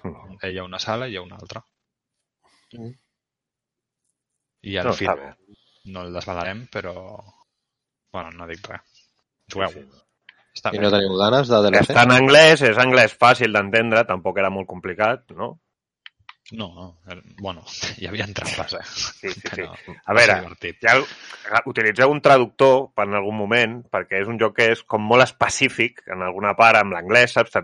Ell hi ha una sala i hi ha una altra. Mm. I al No, final no el desvelarem, però... Bueno, no dic res. Jugueu. Sí, sí. Està I no teniu ganes de DLC? Està en anglès, és anglès fàcil d'entendre, tampoc era molt complicat, no? No, no. Bueno, hi havia trampes, eh? Sí, sí, sí. Però A veure, ja utilitzeu un traductor per en algun moment, perquè és un joc que és com molt específic en alguna part amb l'anglès, saps?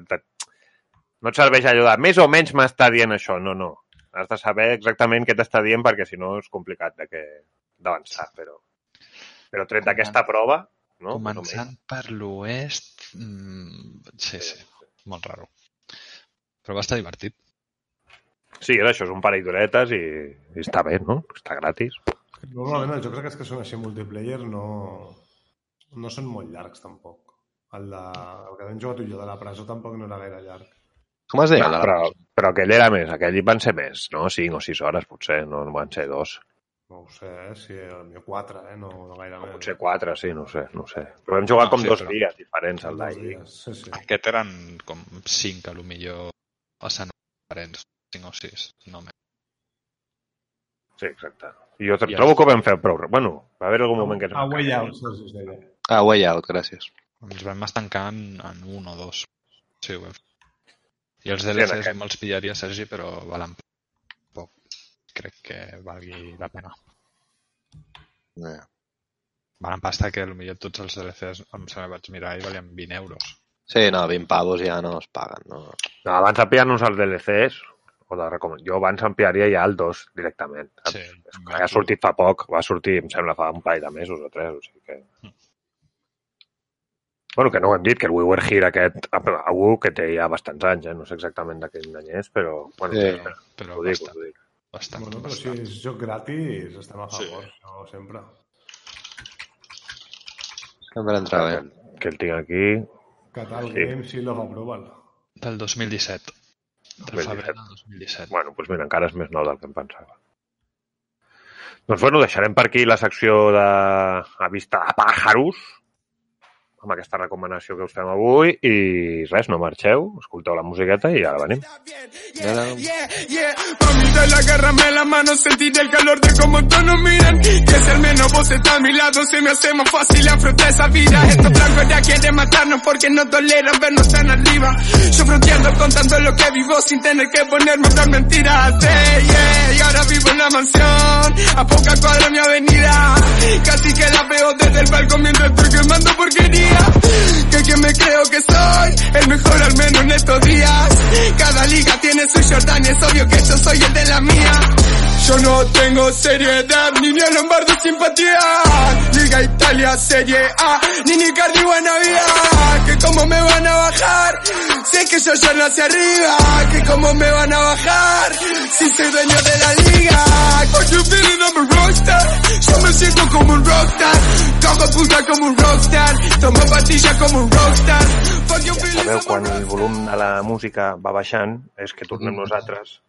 No et serveix allò de més o menys m'està dient això, no, no. Has de saber exactament què t'està dient perquè si no és complicat de que- d'avançar, però... Però tret d'aquesta prova, no? Començant per l'oest... Mm, sí, sí, molt raro. Però va estar divertit. Sí, és això, és un parell d'horetes i, i està bé, no? Està gratis. Normalment els jocs aquests que són així multiplayer no, no són molt llargs tampoc. El, de, el que tu i jo de la presó tampoc no era gaire llarg. Com es deia? No, però, però aquell era més, aquell van ser més, no? 5 o 6 hores, potser, no, no van ser dos. No ho sé, eh? si potser quatre, eh? no, no gaire més. potser 4, sí, no ho sé, no ho sé. Però vam jugar No, com sí, dos però- dies diferents al dies, Sí, sí. Aquest eren com 5, a lo millor, escenaris diferents. 5 o 6, no més. Sí, exacte. I jo I trobo que ho vam fer prou... Bueno, va haver algun moment que es A Way. Out, sí, sí, es deia. Ah, Way Out, gràcies. Ens vam estancar en, en un o dos. Sí, ho vam fer. I els DLCs aquest. sí, me'ls pillaria, Sergi, però valen poc. Crec que valgui la pena. Eh. Valen pasta que potser tots els DLCs em sembla vaig mirar i valien 20 euros. Sí, no, 20 pavos ja no es paguen. No? No, abans de pillar-nos els DLCs, o de recomand... jo abans em pillaria ja el 2 directament. saps? Sí, que ha sortit fa poc, va sortir, em sembla, fa un parell de mesos o tres, o sigui que... Mm. Bueno, que no ho hem dit, que el We Were Here aquest, algú que té ja bastants anys, eh? no sé exactament de quin any és, però... Bueno, Sí. sí. Però ho dic, bastant, ho dic. bastant, Bueno, però si bastant. és joc gratis, estem a Sí. favor, no sempre. Sempre entra bé. Que, que el tinc aquí, Catal Sí. Games Seal of Approval. Del 2017. Del 2017. febrer del 2017. Bueno, doncs mira, encara és més nou del que em pensava. Doncs bueno, deixarem per aquí la secció de a vista de pàjaros amb aquesta recomanació que us fem avui i res, no marxeu, escolteu la musiqueta i ara venim. Yeah, yeah, yeah. From Dale, agárrame la mano, sentir el calor de cómo todos nos miran. Que si al menos vos estás a mi lado, se me hace más fácil afrontar esa vida. Estos blancos ya quieren matarnos porque no toleran vernos tan arriba. Yo fronteando contando lo que vivo sin tener que ponerme otras mentiras. Hey, yeah, y ahora vivo en la mansión, a poca cuadra mi avenida. Casi que la veo desde el balcón mientras estoy quemando porquería. Mejor al menos en estos días. Cada liga tiene su Jordan y es obvio que yo soy el de la mía. Yo no tengo seriedad, ni ni a Lombardo simpatía. Liga Italia, Serie A, ni ni Cardi buena vida. Que como me van a bajar, sé que yo ya no hacia arriba. Que como me van a bajar, si soy dueño de la liga. What you feeling, I'm a rockstar. Yo me siento como un rockstar. Cago puta como un rockstar. Tomo pastillas como un rockstar. Fuck you feeling, Sabeu, I'm a quan el volum de la música va baixant, és que tornem nosaltres.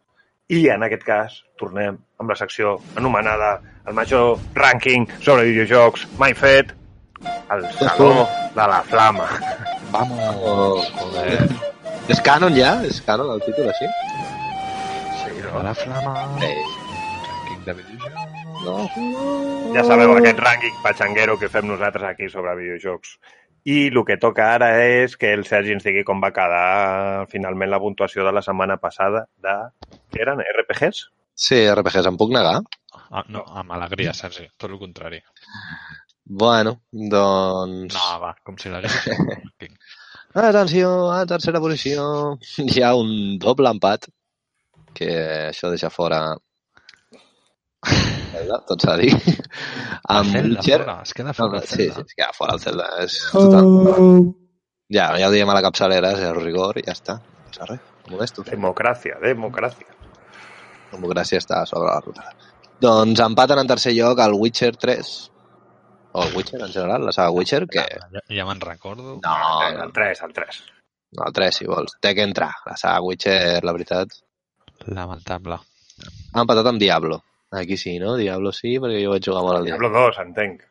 I en aquest cas, tornem amb la secció anomenada el major rànquing sobre videojocs mai fet, el Saló de la Flama. Vamos! Joder. És canon ja? És canon el títol així? Sí, no? La flama... Eh, Rànquing de videojocs. no. Ja sabeu aquest rànquing patxanguero que fem nosaltres aquí sobre videojocs. I el que toca ara és que el Sergi ens digui com va quedar finalment la puntuació de la setmana passada de... Què eren? RPGs? Sí, RPGs, em puc negar? Ah, no, amb alegria, Sergi. Tot el contrari. Bueno, doncs... No, va, com si l'hagués... Rànquing. Atenció, a tercera posició hi ha un doble empat que això deixa fora Zelda, tot s'ha de dir. Amb Zelda, Witcher fora, es queda no, fora no, el sí, Zelda. sí, es queda fora el Zelda és total... ja, ja ho diem a la capçalera és el rigor i ja està. No passa res, no molesto Democràcia, democràcia. democràcia està sobre la ruta. Doncs empaten en tercer lloc el Witcher 3 o el Witcher en general, la saga Witcher que Ja, ja me'n recordo. no, El 3, el 3. no, el 3 si vols, té que entrar la saga Witcher, la veritat. Lamentable. ha empatat amb Diablo aquí sí, no? Diablo sí, perquè jo vaig jugar molt al Diablo Diablo 2, entenc.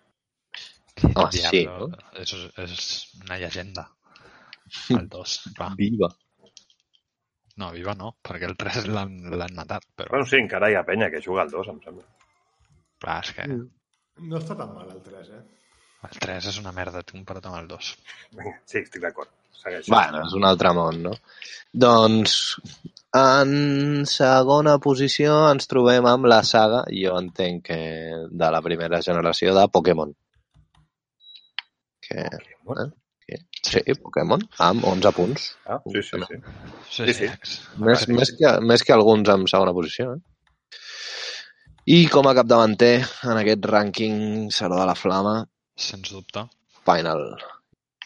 Home, sí, no? Eso es, es una llegenda. El 2, clar. Viva. No, viva no, perquè el 3 l'han l'han matat, però Bueno, sí, encara hi ha penya que juga al 2, em sembla. clar, és que No està tan mal el 3, eh? El 3 és una merda, té un parat amb el 2. Vinga, sí, estic d'acord. Segueix. Bueno, és un altre món, no? Doncs, en segona posició ens trobem amb la saga, jo entenc que de la primera generació de Pokémon. Que, Bueno, que, sí, Pokémon, amb 11 punts. Ah, sí, sí, sí. Sí, Sí, sí. sí. Més, més, que, més que alguns en segona posició, eh? I com a capdavanter en aquest rànquing Saló de la Flama, Sens dubte. Final.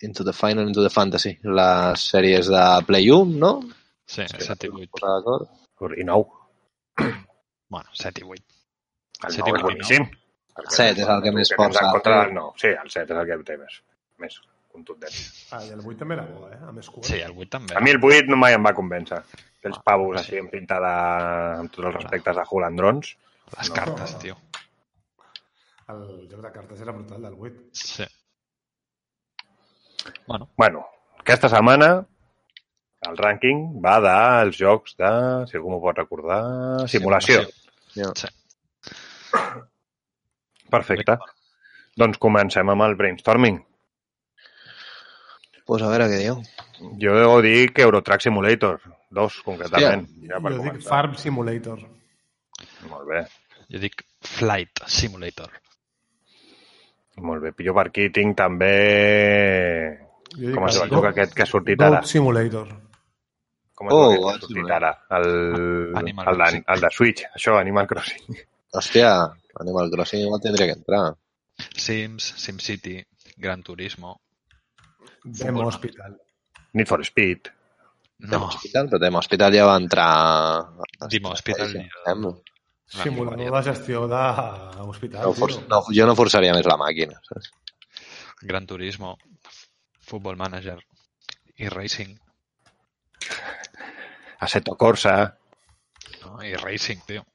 Into the Final, Into the Fantasy. Les sèries de Play 1, no? Sí, 7 i 8. Posar d'acord? I 9. Bueno, 7 i 8. El Set i 9 és boníssim. Perquè Set és el que més força en contra del 9. Sí, el 7 és el que té més. Més contundent. Ah, i el 8 també era bo, eh? A més curt. Sí, el 8 també. A mi el 8 no mai em va convèncer. Aquells Ah, pavos sí. així en pinta de... amb tots els respectes de Holandrons. Les No. cartes, tio. El joc de cartes era brutal, del 8. Sí. Bueno, Bueno, aquesta setmana el rànquing va dels jocs de, si algú m'ho pot recordar, simulació. Ja. Sí. Perfecte. Doncs comencem amb el brainstorming. Pues a veure què diu. Jo deu dir que Eurotrack Simulator 2, concretament. Ja per jo dic començar. Farm Simulator. Molt bé. jo dic Flight Simulator. Molt bé. Jo per aquí tinc també... Com es diu el joc aquest que ha sortit ara? Goat Simulator. Com es diu Oh, aquest que ha sortit ara? El, Animal el, de, Crossing. el de Switch, això, Animal Crossing. Hòstia, Animal Crossing igual tindria que entrar. Sims, SimCity, Gran Turismo... Demo Hospital. Need for Speed. No, Hospital, però Dem Hospital ja va entrar... Dim Hospital ja- Simulador de gestió d'hospital. No, for, no, jo no forçaria més la màquina. Saps? Gran Turismo, Football Manager i Racing. Assetto Corsa. No? I Racing, tio.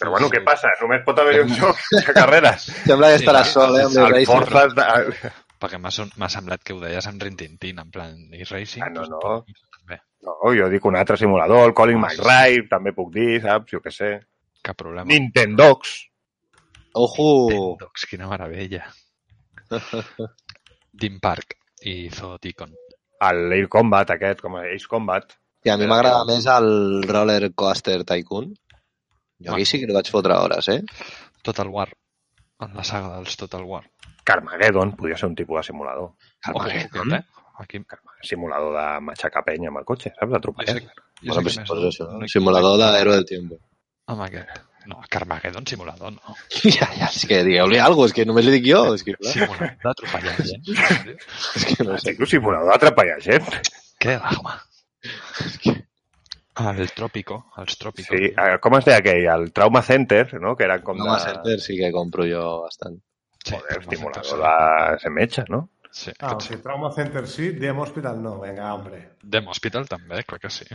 Però bueno, què passa? Només pot haver un joc de carreres. Sembla que estarà Sí, sol, eh, amb El. Forza de... Perquè m'ha semblat que ho deies amb Rintintín, en plan, i Racing... Ah, no, doncs, no. també. No, jo dic un altre simulador, el Colin Ah, McRae, també puc dir, saps? Jo què sé. Cap problema. Nintendox. Ojo! Docs, quina meravella. Park i Zooticon. El Air Combat aquest, com a Ace Combat. I a mi m'agrada més el Roller Coaster Tycoon. Jo aquí sí que li vaig fotre hores, eh? Total War. En la saga dels Total War. Carmageddon, podria ser un tipus de simulador. Ojo, aquest, eh? Aquí, Simulador de matxacar penya amb el cotxe, saps? sé pues, que pues Simulador d'Héroe del Tiempo. Amb aquest. No, Carmageddon simulador, no. ja, ja, és que digueu-li alguna és que només li dic jo. És que, clar, Simulador d'atropellar gent. és que no sé. Simulador d'atrapallar gent. Què, home? El Tròpico, els Tròpico. Sí, com es deia aquell? El Trauma Center, no? Que era com Com de... Center sí que compro jo bastant. sí, Joder, Trauma simulador de ser metge, no? Sí, Ah, sí. Trauma Center sí, Dem Hospital no. Vinga, hombre. Dem Hospital també, clar que sí.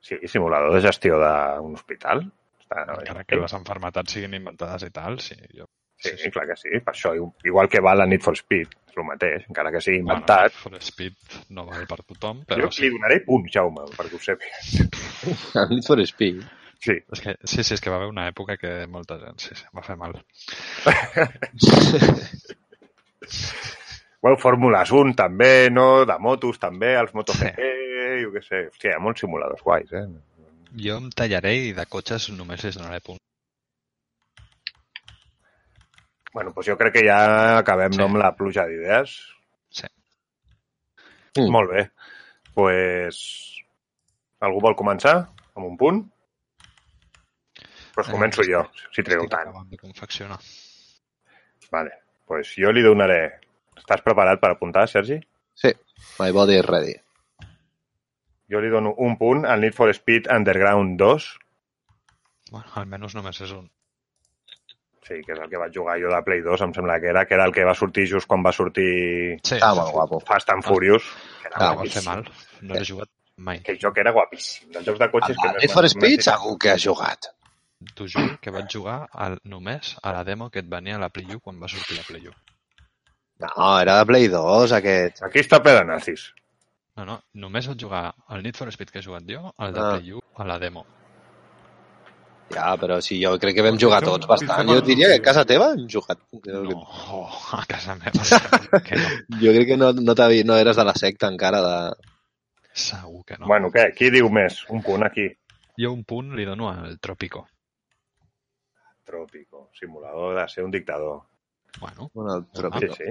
Sí, simulador de gestió d'un hospital. Està, Encara que les enfermetats siguin inventades i tal, sí. Jo... Sí, sí, clar que sí. Per això, igual que va la Need for Speed, és el mateix, encara que sigui inventat. Bueno, for Speed no val per tothom, jo però li sí. donaré punt, Jaume, perquè ho sàpiga. El Need for Speed. Sí, És que, sí, sí, és que va haver una època que molta gent, sí, sí, va fer mal. Bueno, Fórmules 1 també, no? De motos també, els MotoGP, jo què sé. Hòstia, hi ha molts simuladors guais, eh? Jo em tallaré i de cotxes només li donaré punt. Bueno, doncs jo crec que ja acabem Sí. no amb la pluja d'idees. Sí. Mm. Molt bé. pues... algú vol començar amb un punt? Doncs començo Eh, jo, si treu Estic tant. acabant de confeccionar. Vale. pues jo li donaré... Estàs preparat per apuntar, Sergi? Sí, my body is ready. Jo li dono un punt al Need for Speed Underground 2, Bueno, almenys només és un. sí, que és el que vaig jugar jo de Play 2, em sembla que era, que era el que va sortir just quan va sortir Sí, Està molt guapo. Fast and Furious. Que era Ah, no va fer mal. No l'he jugat mai. Aquell joc era guapíssim. Dels jocs de cotxes que El més Need for Speed m'han- segur que has jugat. T'ho juro que vaig jugar al, només a la demo que et venia a la Play U quan va sortir la Play U. No, era de Play 2 aquest. Aquí està ple de nazis. No, no, només vaig jugar al Need for Speed que he jugat jo, al de Ah. Play U, a la demo. Ja, però sí, jo crec que vam jugar tots bastant. Jo diria que a casa teva hem jugat. No, oh, a casa meva que no. Jo crec que no, no, no eres de la secta encara de... Segur que no. Bueno, què? Qui diu més? Un punt aquí. Jo un punt li dono al Trópico. Trópico. Simulador de ser un dictador. Bueno, Bueno, el Sí, Trópico. sí.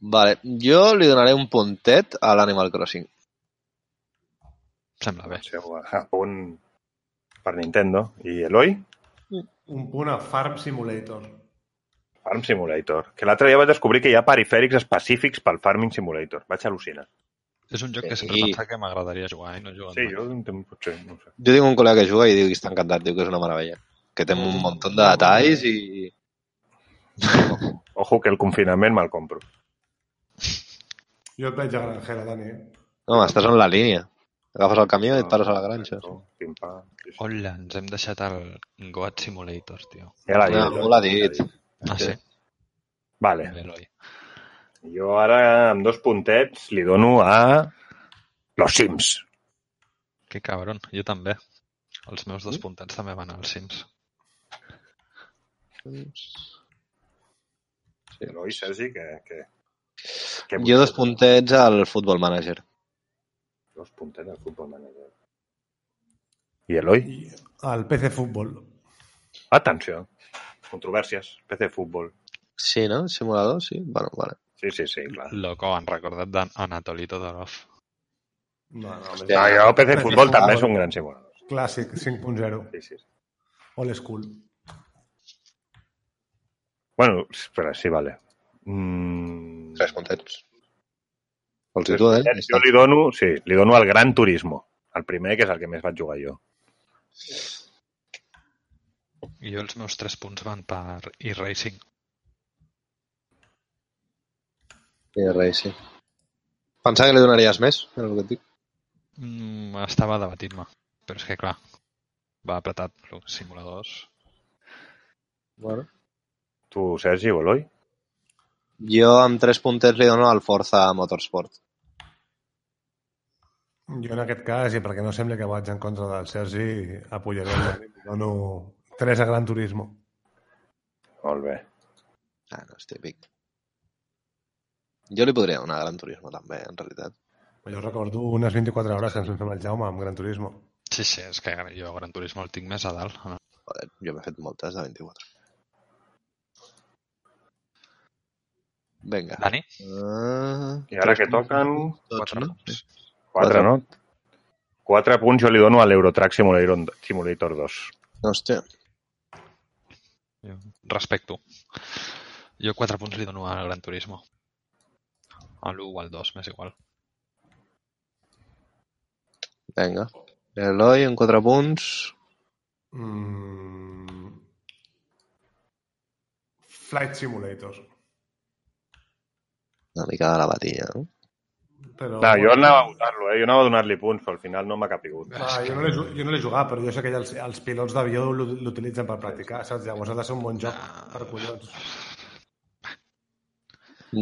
Vale, jo li donaré un puntet a l'Animal Crossing. sembla bé. A punt per Nintendo. I Eloi? Un punt a Farm Simulator. Farm Simulator. Que l'altre dia vaig descobrir que hi ha perifèrics específics pel Farming Simulator. Vaig al·lucinar. És un joc que Sí. sempre pensava que m'agradaria jugar i no he jugat Sí, mai. jo un temps potser, no sé. Jo tinc un col·lega que juga i diu que està encantat, diu que és una meravella. Que té un munt de detalls i... Ojo que el confinament me'l compro. Jo et veig a Granjera, Dani. Home, estàs en la línia. Agafes el camió i et pares a la granja. Sí, sí. Hola, ens hem deixat el Goat Simulator, tio. Ja l'ha dit. algú l'ha dit. Ah, sí? Vale. Jo ara, amb dos puntets, li dono a Los Sims. Que cabron, jo també. Els meus dos puntats també van als Sims. Eloi, Sergi, que, que Jo dos puntets al Football Manager. Dos puntets al futbol manager. I Eloi? El PC Futbol. Atenció. Controvèrsies. PC Futbol. Sí, no? Simulador, sí. Bueno, vale. Sí, sí, sí, clar. Loco, han recordat d'Anatoli Todorov. No, no, més No, jo PC Futbol també és un gran simulador. Clàssic, 5.0. Sí, sí. Old school. Bueno, espera, sí, vale. Mm... Tres puntets. Vols dir tu, eh? Jo li dono, sí, li dono al Gran Turismo. El primer, que és el que més vaig jugar jo. I jo els meus tres punts van per e-racing. Sí. Pensava que li donaries més, era el que et dic. Mm, estava debatint-me, però és que clar, va apretat els simuladors. Bueno. Tu, Sergi, o Eloi? Jo amb tres puntets li dono al Forza Motorsport. Jo en aquest cas, i perquè no sembla que vaig en contra del Sergi, apoyaré el Dono 3 a Gran Turismo. Molt bé. Ah, no, és típic. Jo li podria donar Gran Turismo també, en realitat. Jo recordo unes 24 hores que ens vam fer amb el Jaume amb Gran Turismo. Sí, sí, és que jo Gran Turismo el tinc més a dalt. No? Joder, jo m'he fet moltes de 24. Vinga. Dani? Uh, I ara que toquen... Quatre no? punts. Quatre, no? Quatre punts jo li dono a l'Eurotrack Simulator, Simulator 2. Hòstia. Jo respecto. Jo quatre punts li dono al Gran Turismo. A l'1 o al 2, m'és igual. Vinga. Eloi, en 4 punts. Mm... Flight Simulator. Una mica de la batilla, no? Però, No, jo anava a votar-lo, eh? Jo anava a donar-li punts, però al final no m'ha capigut. Ah, jo no l'he jo no l'he jugat, però jo sé que els, els pilots d'avió l'u- l'utilitzen per practicar, saps? Llavors ha de ser un bon joc per collons.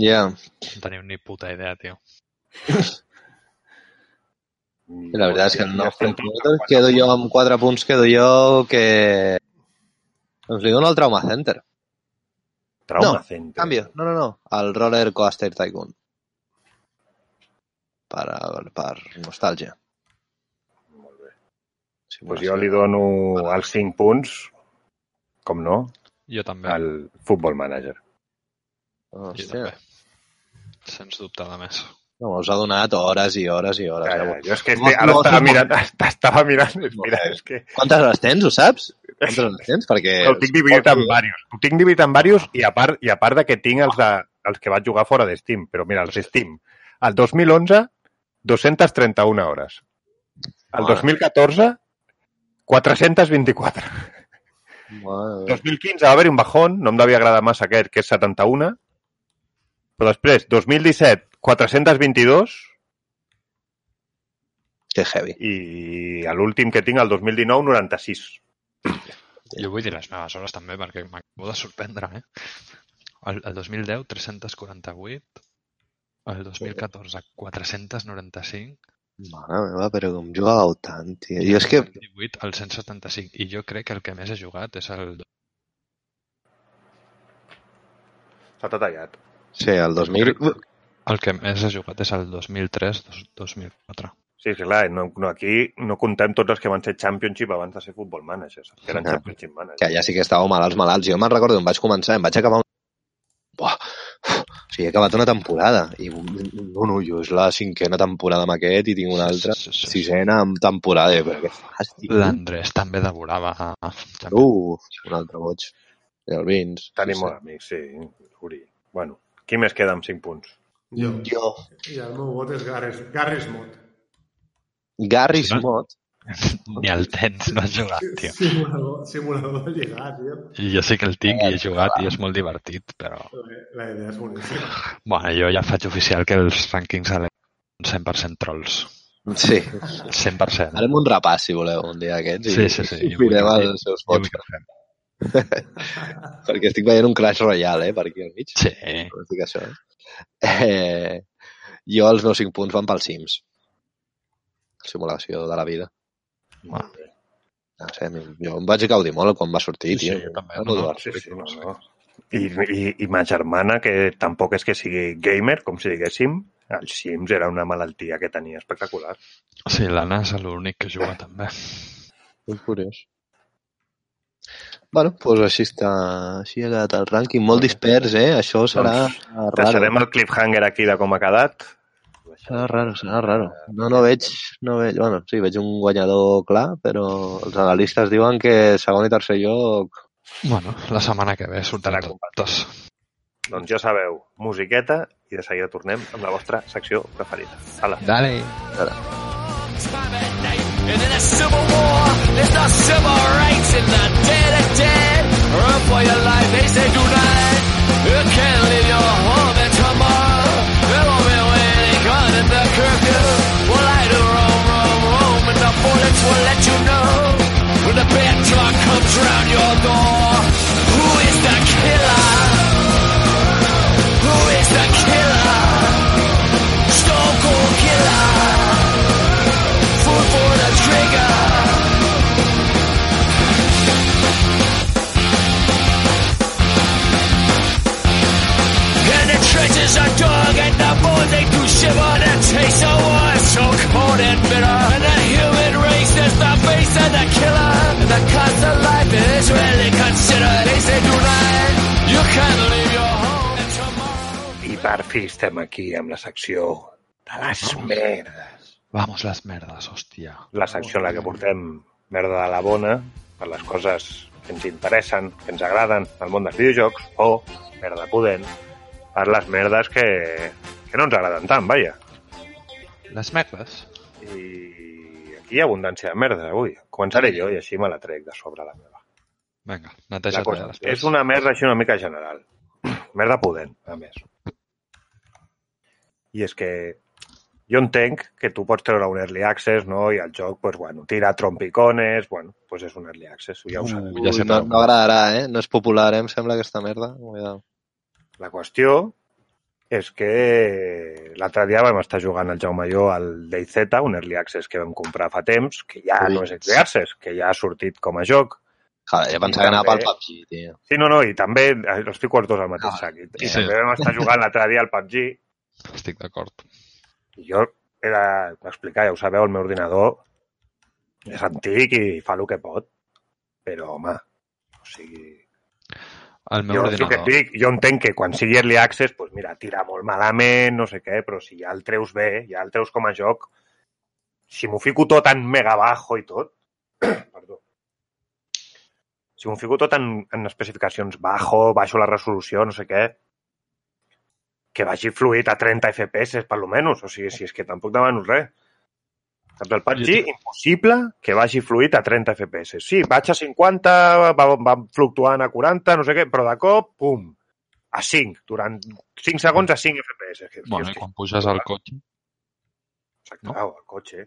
Ja. No teniu ni puta idea, tio. I la veritat és que Simulator quedo jo amb 4 punts, quedo jo que... Doncs li dono el Trauma Center. Trauma No, Center. Canvio. No, no, no. El Roller Coaster Tycoon. Per, per nostàlgia. Molt bé. Sí, Pues jo li dono els 5 punts, com no, Jo també. al Football Manager. Jo Hòstia. també. Sens dubte de més. No, us ha donat hores i hores i hores. Ja, eh? ja, jo és que este, ara no, estava no. mirant, estava mirant, mira, és que Quantes hores tens, ho saps? Quantes hores tens? Perquè... ho tinc dividit en diversos. Ho tinc dividit en diversos i a part, i a part de que tinc els, de, els que vaig jugar fora de Steam. Però mira, els Steam. El 2011, 231 hores. El Mare. 2014, 424. Mare meva. 2015 va haver un bajón, no em devia agradar massa aquest, que és 71. Però després, 2017, 422 Que heavy. i l'últim que tinc, el 2019, 96. Jo vull dir les meves hores també, perquè m'acabo de sorprendre, eh? El, el 2010, 348. El 2014, 495. Mare meva, però com jugàveu tant, tio. Jo és que... El 2018, el 175. I jo crec que el que més he jugat és el... S'ha tallat. Sí, el 2000... El que més he jugat és el 2003, dos- 2004. Sí, sí, clar, no, no, aquí no contem tots els que van ser Championship abans de ser Football Managers, que eren Ah. Championship Managers. Que allà sí que estàveu malalts, malalts. Jo me'n recordo, em vaig començar, em vaig acabar un... Buah, o sigui, he acabat una temporada. I no, no, jo és la cinquena temporada amb aquest i tinc una altra Sí, sí, sí. sisena amb temporada. I, Però què fas, tio? L'Andrés també devorava... a- Uh, un altre boig. I el Vins. Tenim sí, molt amics, sí. Uri. Bueno, qui més queda amb 5 punts? Jo. Jo. I el meu vot és Garris, Garris Mod. Gary Sí, no? Smot. Ni el tens, no has jugat, tio. Simulador, simulador de lligar, tio. I jo sí que el tinc i he jugat i és molt divertit, però... La idea és boníssima. Bueno, jo ja faig oficial que els rànquings a són 100% trolls. Sí. 100%. Farem un repàs, si voleu, un dia aquests. Sí, I, sí, sí. I Jo vull mirem els seus vots. Perquè estic veient un Clash Royale, eh, per aquí al mig. Sí. No estic això. Eh, jo els meus 5 punts van pels Sims. Simulació de la vida. Bueno, No sé, jo em vaig gaudir molt quan va sortir, Sí, sí, tio. jo també. No, no, Sí, sí, no, no. I, i, I ma germana, que tampoc és que sigui gamer, com si diguéssim, els Sims era una malaltia que tenia espectacular. sí, l'Anna és l'únic que juga també. Molt curiós. Bueno, doncs així està, així ha quedat el rànquing. Molt dispers, eh? Això serà raro. Deixarem el cliffhanger aquí de com ha quedat. Serà raro, serà raro. No, no veig, no veig, bueno, sí, veig un guanyador clar, però els analistes diuen que segon i tercer lloc Bueno, la setmana que ve sortirà tots. Doncs ja sabeu, musiqueta i de seguida tornem amb la vostra secció preferida. Hala. Dale! night. And in a civil war, there's no civil rights in the dead of dead. Run for your life, they say tonight. You can't leave your home and the bullets will let you know. When the bad comes round your door, who is the killer? Who is the killer? Cold killer. For the trigger. are dog and the more they do shiver taste so wise, so cold and bitter. And the human race is the face of the killer. And the cost of life is really considered. They say tonight, you can't leave your home and tomorrow. I per fi estem aquí amb la secció de les Vamos. merdes. Vamos, les merdes, hòstia. La secció en la que portem merda de la bona per les coses que ens interessen, que ens agraden al món dels videojocs, o merda pudent per les merdes que, que no ens agraden tant, vaja. Les merdes? I aquí hi ha abundància de merda avui. Començaré jo i així me la trec de sobre la meva. Vinga, La cosa bé després. és una merda així una mica general. Merda pudent, a més. I és que jo entenc que tu pots treure un early access, no? I el joc, pues, bueno, tira trompicones, bueno, pues és un early access, ja ho sabem. ja sé no, no agradarà, eh? No és popular, eh? Em sembla, aquesta merda. Cuidado. La qüestió és que l'altre dia vam estar jugant al Jaume i jo al DayZ, un early access que vam comprar fa temps, que ja Ui. no és early access, que ja ha sortit com a joc. Joder, jo pensava que anava pel PUBG, tio. Sí, no, no, i també eh, els fico els dos al mateix Ah, sac. I, i sí. també vam estar jugant l'altre dia al PUBG Estic d'acord. i jo he d'explicar, ja ho sabeu, el meu ordinador és antic i fa el que pot, però, home, o sigui... El meu Jo, el que ordinador... dic, jo entenc que quan sigui early access, pues mira, tira molt malament, no sé què, però si ja el treus bé, ja el treus com a joc, si m'ho fico tot en mega bajo i tot, perdó, si m'ho fico tot en, en especificacions bajo, baixo la resolució, no sé què, que vagi fluid a 30 FPS, per lo menos. O sigui, si és que tampoc demano res. Saps, el PUBG, impossible que vagi fluid a 30 FPS. Sí, vaig a 50, va, va fluctuant a 40, no sé què, però de cop, pum, a 5, durant 5 segons a 5 FPS. Que, Bueno, i quan puges al cotxe... Exacte, no? el cotxe.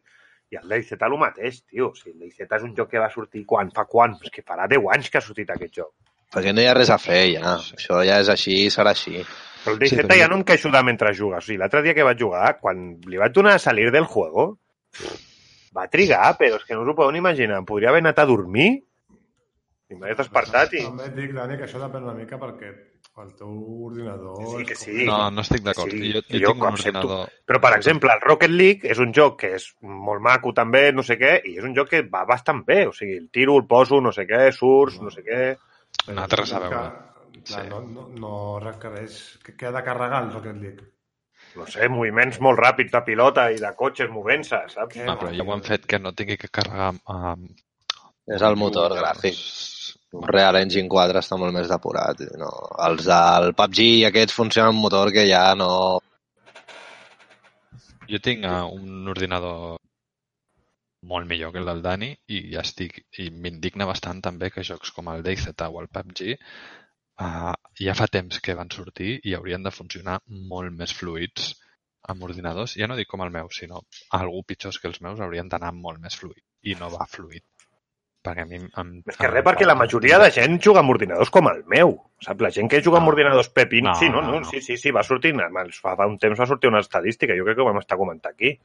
I el DayZ el mateix, tio. O sigui, el DayZ és un joc que va sortir quan? Fa quan? És que farà 10 anys que ha sortit aquest joc. Perquè no hi ha res a fer, ja. Això ja és així, serà així. Però el DayZ Sí, però ja no em queixo de mentre jugues. O sigui, l'altre dia que vaig jugar, quan li vaig donar a salir del juego, va trigar, però és que no us ho podeu ni imaginar. Podria haver anat a dormir i m'he despertat i... També et dic, Dani, que això depèn una mica perquè el teu ordinador... Sí, que sí. No, no estic d'acord. Sí, jo, jo jo tinc un ordinador... Però, per exemple, el Rocket League és un joc que és molt maco també, no sé què, i és un joc que va bastant bé. O sigui, el tiro, el poso, no sé què, surts, no sé què... No té res a veure. Que, clar, Sí. no, no, no requereix... Que, que ha de carregar el Rocket League. No sé, moviments molt ràpids de pilota i de cotxes movent-se, saps? No, però ja ho han fet que no tingui que carregar amb... És el motor gràfic. Un Real Engine 4 està molt més depurat. No. Els del PUBG i aquests funcionen amb motor que ja no... Jo tinc uh, un ordinador molt millor que el del Dani i ja estic i m'indigna bastant també que jocs com el DayZ o el PUBG uh, ja fa temps que van sortir i haurien de funcionar molt més fluids amb ordinadors, ja no dic com el meu, sinó algú pitjors que els meus haurien d'anar molt més fluid i no va fluid. Perquè a mi em... És que res, perquè la majoria de gent juga amb ordinadors com el meu, saps? La gent que juga amb No. ordinadors pepin... No, sí, no, no, no, no. sí, sí, sí, va sortir, fa, fa un temps va sortir una estadística, jo crec que ho vam estar comentant aquí,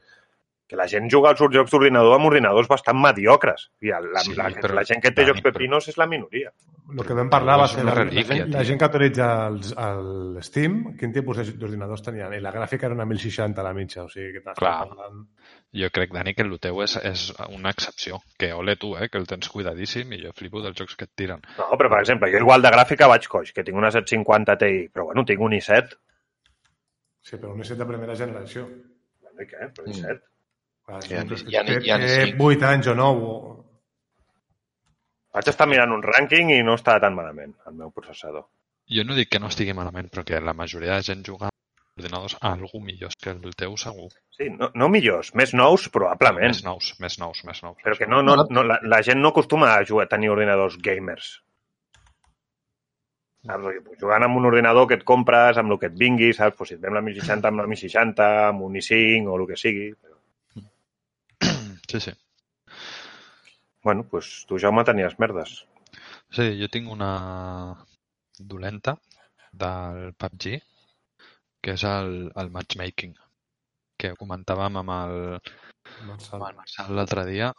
que la gent juga als jocs d'ordinador amb ordinadors bastant mediocres, i el- la, Sí, la, però- la gent que té Dani, jocs pepinos és la minoria. El que vam parlar va ser la, relíquia, la, la tio. gent que autoritza els, el Steam, quin tipus de- d'ordinadors tenien? I la gràfica era una 1060 a la mitja, o sigui que Clar. parlant... Jo crec, Dani, que el teu és, és una excepció. Que ole tu, eh, que el tens cuidadíssim i jo flipo dels jocs que et tiren. No, però, per exemple, jo igual de gràfica vaig coix, que tinc una 750 Ti, però bueno, tinc un i7. Sí, però un i7 de primera generació. Bueno, i què? Però Mm. i7. Clar, Ja és ni- que ja ni- té, ja ni té cinc. 8 anys o 9. Vaig estar mirant un rànquing i no estava tan malament, el meu processador. Jo no dic que no estigui malament, però que la majoria de gent juga amb ordinadors a algú millors que el teu segur. Sí, no, no millors, més nous, probablement. Més nous, més nous, més nous. Però que no, no, no la, la gent no acostuma a jugar a tenir ordinadors gamers. Saps? Jugant amb un ordinador que et compres, amb el que et vingui, saps? Pues si et ve amb la 1060, amb la 1060, amb un i5 o el que sigui. Però, Sí, sí. bueno, pues tu, Jaume, tenies merdes. Sí, jo tinc una dolenta del PUBG, que és el, el matchmaking, que comentàvem amb el, Marçal. amb el Marçal l'altre dia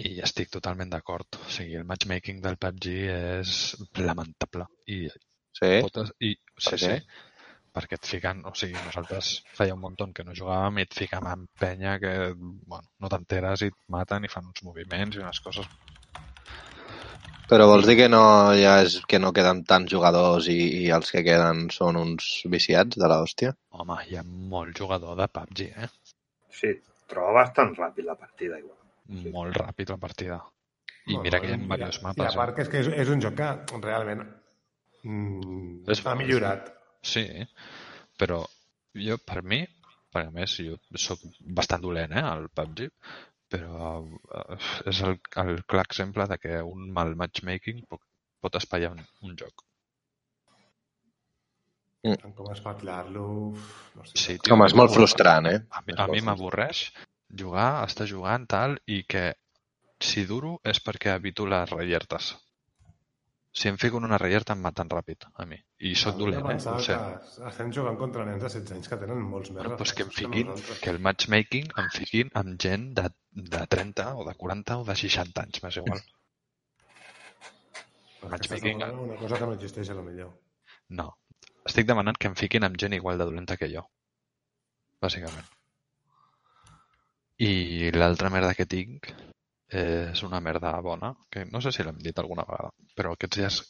i estic totalment d'acord. O sigui, el matchmaking del PUBG és lamentable. I, Sí? potes, i sí, Per sí? Perquè et fiquen, o sigui, nosaltres feia un munt que no jugàvem i et fiquen en penya que, bueno, no t'enteres i et maten i fan uns moviments i unes coses Però vols dir que no, ja és, que no queden tants jugadors i, i els que queden són uns viciats de l'hòstia? Home, hi ha molt jugador de PUBG, eh? Sí, troba bastant ràpid la partida, igual. Molt ràpid la partida. I Bueno, mira que hi ha i- diversos I mapes. a part Eh? que és que és, és un joc que realment mm, És ha millorat. Sí, però jo, per mi, perquè a més jo sóc bastant dolent, eh, al PUBG, però eh, és el, el clar exemple de que un mal matchmaking pot, pot espaiar un, un joc. Com espatllar-lo... No sé. Sí, Home, és molt frustrant, eh? A mi, a mi m'avorreix jugar, estar jugant tal, i que si duro és perquè evito les reyertes. Si em fico en una reyerta em maten ràpid, a mi. I sóc dolent, eh? Ho sé. que estem jugant contra nens de 16 anys que tenen molts més Bueno, doncs que em fiquin, nosaltres. que el matchmaking em fiquin amb gent de, de 30 o de 40 o de 60 anys, m'és igual. Perquè matchmaking, Una cosa que no existeix, a lo millor. No. Estic demanant que em fiquin amb gent igual de dolenta que jo. Bàsicament. I l'altra merda que tinc és una merda bona, que no sé si l'hem dit alguna vegada, però aquests dies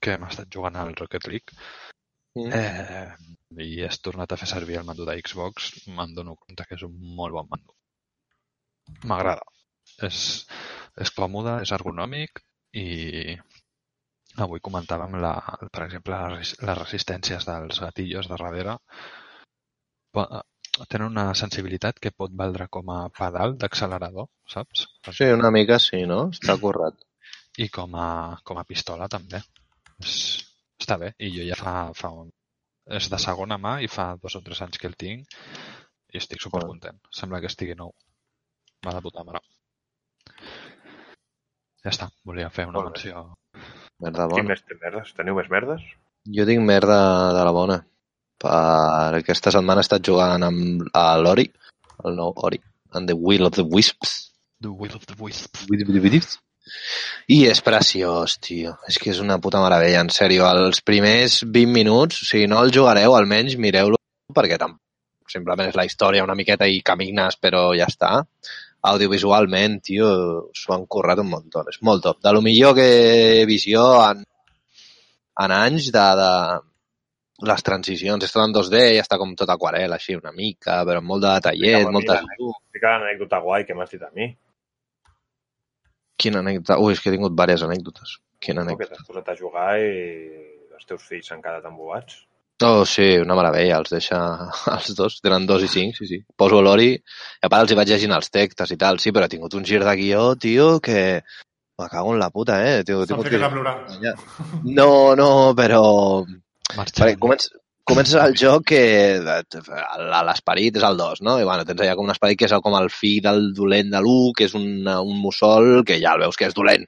que hem estat jugant al Rocket League Mm. eh, i he tornat a fer servir el mando de Xbox, me'n dono compte que és un molt bon mando. M'agrada. És, és còmode, és ergonòmic i avui comentàvem, la, per exemple, les resistències dels gatillos de darrere tenen una sensibilitat que pot valdre com a pedal d'accelerador, saps? Sí, una mica sí, no? Està currat. I com a, com a pistola també. És, està bé. I jo ja fa, fa un... És de segona mà i fa dos o tres anys que el tinc i estic supercontent. Sembla que estigui nou. Va de puta mare. Ja està. Volia fer una menció. Merda bona. més té merdes? Teniu més merdes? Jo tinc merda de la bona. Per aquesta setmana he estat jugant amb a l'Ori, el nou Ori, and the Will of the Wisps. The Will of the Wisp. I és preciós, tio. És que és una puta meravella, en sèrio. Els primers 20 minuts, si no el jugareu, almenys mireu-lo, perquè tam simplement és la història una miqueta i camines, però ja està. Audiovisualment, tio, s'ho han currat un muntó. És molt top. De lo millor que he vist jo en, en anys de, de les transicions. És tot en 2D i està com tot aquarel, així, una mica, però amb molt de detallet, Fica-me molta... mira, Fica l'anècdota guai que m'has dit a mi. Quina anècdota? Ui, és que he tingut diverses anècdotes. Quina No, que anècdota? t'has posat a jugar i els teus fills s'han quedat embobats. Oh, sí, una meravella, els deixa els dos, tenen dos i cinc, sí, sí. Poso l'Ori, i a part els hi vaig llegint els textos i tal, sí, però ha tingut un gir de guió, tio, que me cago en la puta, eh? Tio, he S'han tingut a plorar. No, no, però... Marxa. Perquè comences el joc que l'esperit és el 2, no? I bueno, tens allà com un esperit que és com el fill del dolent de l'1, que és un, un mussol que ja el veus que és dolent.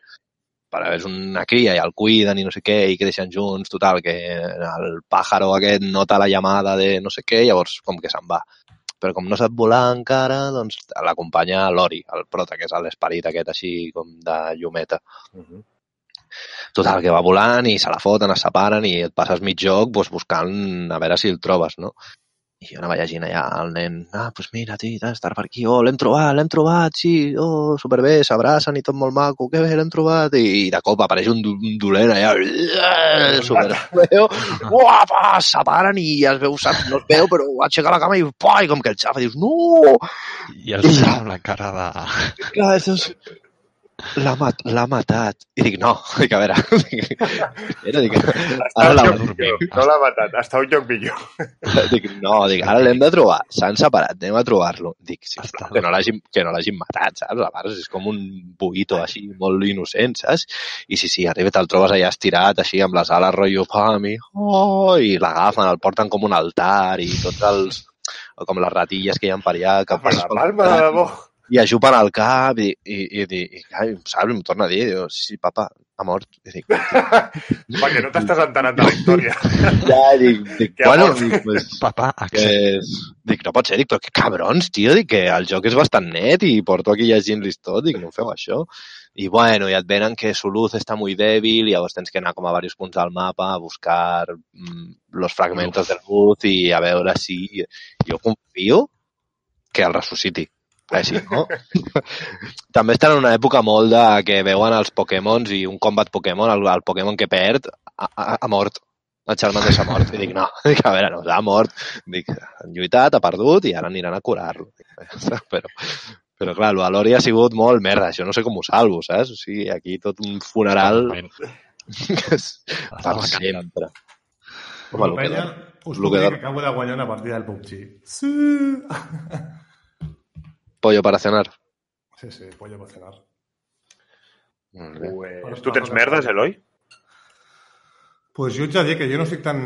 Però és una cria i el cuiden i no sé què, i que deixen junts, total, que el pàjaro aquest nota la llamada de no sé què, llavors com que se'n va. Però com no sap volar encara, doncs l'acompanya l'Ori, el prota, que és l'esperit aquest així com de llumeta. Uh -huh. Total, que va volant i se la foten, es separen i et passes mig joc doncs, buscant a veure si el trobes, no? I jo anava llegint allà el nen, ah, doncs pues mira, tio, estar per aquí, oh, l'hem trobat, l'hem trobat, sí, oh, superbé, s'abracen i tot molt maco, que bé, l'hem trobat, i de cop apareix un, un dolent allà, superfeo, guapa, separen i es veu, saps, no es veu, però aixeca la cama i, pua, i com que el xafa, dius, no, I el amb la cara de... clar, això és... L'ha mat, matat. I dic, no, dic, a veure, dic, era, dic, ara l'ha dormint. No l'ha matat, està un lloc millor. Dic, no, dic, ara l'hem de trobar. S'han separat, anem a trobar-lo. Dic, sí, Està que no l'hagin que no l'hagin matat, saps? A part, és com un buito així, molt innocent, saps? I sí, sí, arriba, te'l trobes allà estirat, així, amb les ales rotllo pami, oh, i l'agafen, el porten com un altar, i tots els com les ratilles que hi ha per allà, que Per la palma de debò. I ajupen el cap i, i, i, i, i ai, saps? Em torna a dir, diu, sí, papa, ha mort. I dic, Perquè no t'estàs enterant de la història. ja, dic, dic Que bueno, dic, pues, Papà, que. Dic, no pot ser, dic, però que cabrons, tio, dic que el joc és bastant net i porto aquí llegint-los tot, dic, no feu això. I bueno, i et venen que su luz està muy débil i llavors tens que anar com a diversos punts del mapa a buscar mm, los fragmentos de luz i a veure si... Jo confio que el ressusciti. Eh, sí, no? També estan en una època molt de que veuen els Pokémons i un combat Pokémon, el, el Pokémon que perd, ha, mort. El Charmander s'ha mort. I dic, no, dic, a veure, no, ha mort. Dic, han lluitat, ha perdut i ara aniran a curar-lo. Però, però clar, el Valori ha sigut molt merda. Això no sé com ho salvo, saps? O sigui, aquí tot un funeral que és per sempre. Home, el que us lo puc que dir da- que acabo de guanyar una partida del PUBG. Sí! Pollo para cenar. Sí, sí, pollo para cenar. Pues, tu tens merdes, Eloi? Pues jo ets a dir que jo no estic tan...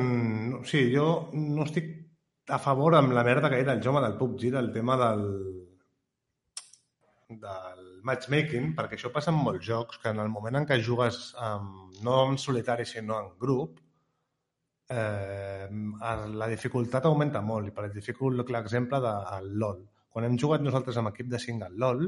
O sigui, jo no estic a favor amb la merda que hi ha del Joma del PUBG, del tema del del matchmaking, perquè això passa en molts jocs, que en el moment en què jugues amb, no en solitari, sinó en grup, eh, la dificultat augmenta molt. I per exemple, l'exemple del LOL. Quan hem jugat nosaltres amb equip de 5 al LOL,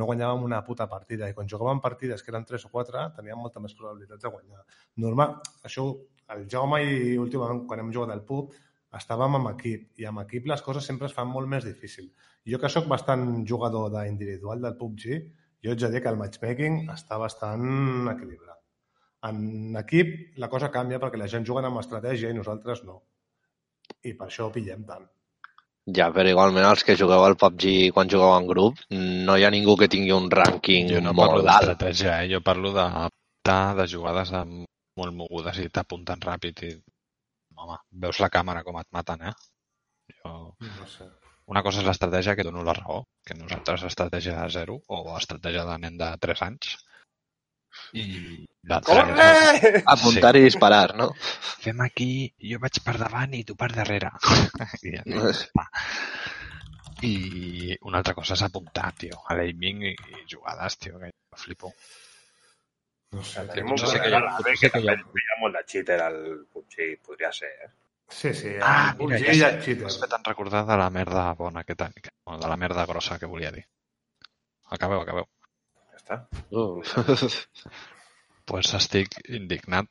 no guanyàvem una puta partida i quan jugàvem partides que eren 3 o 4 teníem molta més probabilitats de guanyar. Normal, això, el Jaume i últimament quan hem jugat al pub estàvem amb equip i amb equip les coses sempre es fan molt més difícil. Jo que sóc bastant jugador d'individual del PUBG, jo haig de dir que el matchmaking està bastant equilibrat. En equip la cosa canvia perquè la gent juguen amb estratègia i nosaltres no. I per això pillem tant. Ja, però igualment els que jugueu al PUBG quan jugueu en grup, no hi ha ningú que tingui un rànquing Jo no parlo molt alt. d'estratègia, eh? jo parlo de, de, de jugades amb molt mogudes i t'apunten ràpid i home, veus la càmera com et maten, eh? Jo... No sé. Una cosa és l'estratègia que dono la raó, que nosaltres estratègia de zero o estratègia de nen de 3 anys. I és Corre! Apuntar i disparar, no? fem aquí, jo vaig per davant i tu per darrere. I, va. I una altra cosa és apuntar, tio, a l'aiming i, i jugades, tio, que flipo. No sé. Tenim un sí problema que sí que hi ha- també hi ha molt de cheater al PUBG, podria ser, eh? Sí, sí. Ah, el mira, sé, cheater. m'has fet en recordar de la merda bona que tenia, de la merda grossa que volia dir. Acabeu, acabeu. Està. Uh. pues estic indignat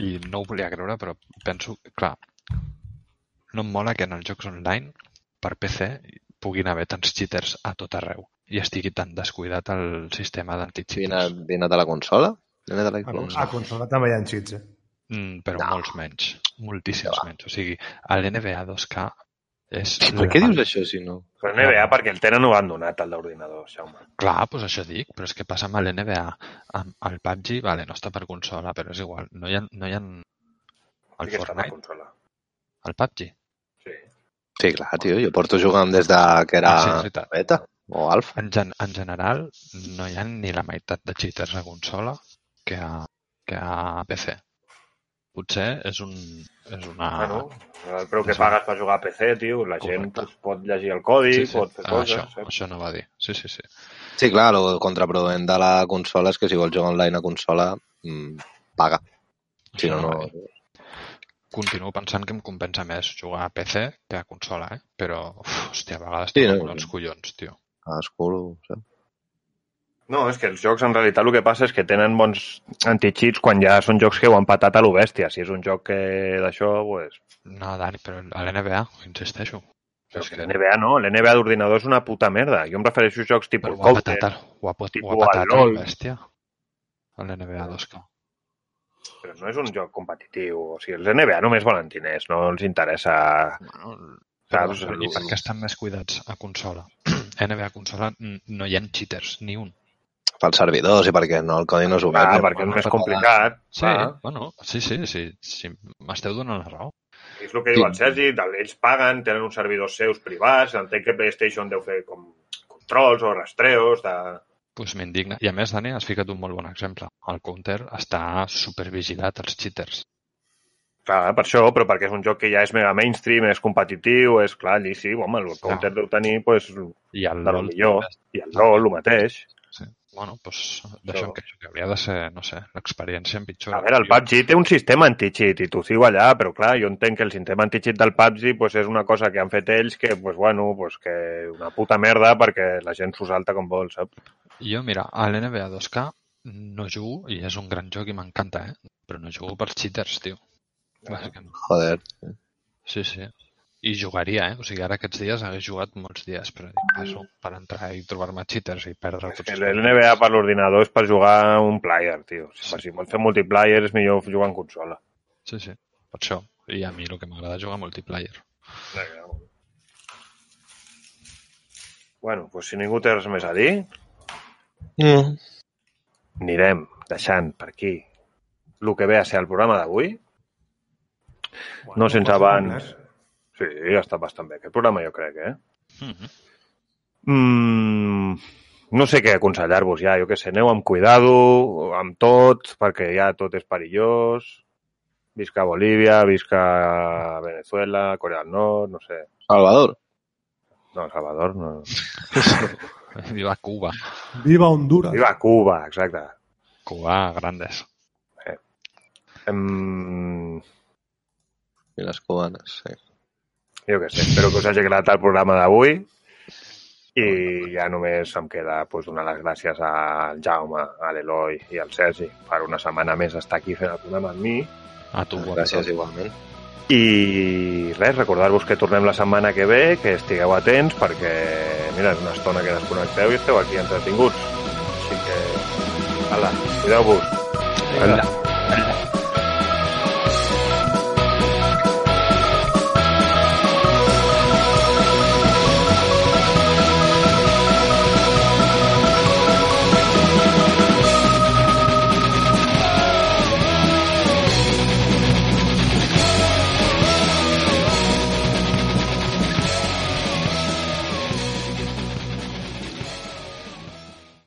i no ho volia creure, però penso, clar, no em mola que en els jocs online per PC puguin haver tants cheaters a tot arreu i estigui tan descuidat el sistema Vine, d'anticheaters. vine de la consola? Vine de la A, Xbox? a consola també hi ha cheats, eh? Mm, però No. molts menys, moltíssims menys. O sigui, a l'NBA 2K és... Per què dius això, si no? Però NBA perquè el tenen abandonat, el d'ordinador, Jaume. Clar, doncs això dic, però és que passa amb l'NBA. Amb el PUBG, vale, no està per consola, però és igual. No hi ha, no hi ha el Sí que està Fortnite, consola. el PUBG. Sí. Sí, clar, tio, jo porto jugant des de que era Ah, sí, beta o alfa. En, gen en general, no hi ha ni la meitat de cheaters a consola que a, que a PC. Potser és un... És una... Bueno, el preu que Sí. pagues per jugar a PC, tio, la gent Correcte. pues, pot llegir el codi, sí, sí. pot fer Ah, coses, això, saps? això no va dir. Sí, sí, sí. Sí, clar, el contraproduent de la consola és que si vols jugar online a consola, mmm, paga. Si Això no, no. Continuo pensant que em compensa més jugar a PC que a consola, eh? Però, uf, hòstia, a vegades Sí, sí, no? no, els collons, tio. Cadascú, saps? No, és que els jocs en realitat el que passa és que tenen bons anti-cheats quan ja són jocs que ho han patat a lo bèstia. Si és un joc que d'això, pues... No, Dani, però a l'NBA, insisteixo. Però és que l'NBA no, l'NBA d'ordinador és una puta merda. Jo em refereixo a jocs tipus Però ho ha Counter, patat, ho ha, pot, ho ha patat al LOL. el bèstia. A l'NBA 2K. però no és un joc competitiu. O sigui, els NBA només volen diners, no els interessa... Bueno, Saps? I per què estan més cuidats a consola? NBA consola no hi ha cheaters, ni un. Pels servidors i perquè no, el codi no és obert. Ah, no? perquè és més complicat. Sí, clar. bueno, sí, sí, sí, sí m'esteu donant la raó. És el que diu el Sergi, ells paguen, tenen uns servidors seus privats, entenc que PlayStation deu fer com controls o rastreos de... Pues m'indigna. I a més, Dani, has ficat un molt bon exemple. El Counter està supervigilat als cheaters. Clar, per això, però perquè és un joc que ja és mega mainstream, és competitiu, és clar, allí sí, home, el Counter deu tenir, pues, de I el lo LOL... millor. I el LOL, el mateix. Sí. Bueno, doncs d'això em queixo, que hauria de ser, no sé, l'experiència en pitjor. A veure, el PUBG té un sistema anti-cheat i tu sigo allà, però clar, jo entenc que el sistema anti-cheat del PUBG pues, és una cosa que han fet ells que, pues, bueno, pues, que una puta merda perquè la gent s'ho salta com vol, saps? Jo, mira, a l'NBA 2K no jugo, i és un gran joc i m'encanta, eh? Però no jugo pels cheaters, tio. Bàsicament. Joder. Sí, sí. I jugaria, eh? O sigui, ara aquests dies hagués jugat molts dies, però dic, passo per entrar i trobar-me cheaters i perdre tots els L'NBA per l'ordinador és per jugar un player, tio. Si, si vols fer multiplayer és millor jugar en consola. Sí, sí, per això. I a mi el que m'agrada és jugar multiplayer. Bueno, doncs si ningú té res més a dir, Mm. anirem deixant per aquí el que ve a ser el programa d'avui. No sense abans- complet. Sí, ha estat bastant bé aquest programa, jo crec, eh? Mm -hmm. Mm, no sé què aconsellar-vos ja, jo què sé, aneu amb cuidado, amb tot, perquè ja tot és perillós. Visca Bolívia, visca Venezuela, Corea del Nord, no sé. Salvador. No, Salvador, no. Viva Cuba. Viva Honduras. Viva Cuba, exacte. Cuba, grandes. Em, I les cubanes, sí. Jo què sé, espero que us hagi agradat el programa d'avui i ja només em queda pues, donar les gràcies al Jaume, a l'Eloi i al Sergi per una setmana més estar aquí fent el programa amb mi A tu, Gràcies igualment. i res, recordar-vos que tornem la setmana que ve, que estigueu atents perquè, mira, és una estona que desconnecteu i esteu aquí entretinguts. Així que, ala, cuideu-vos. Vinga.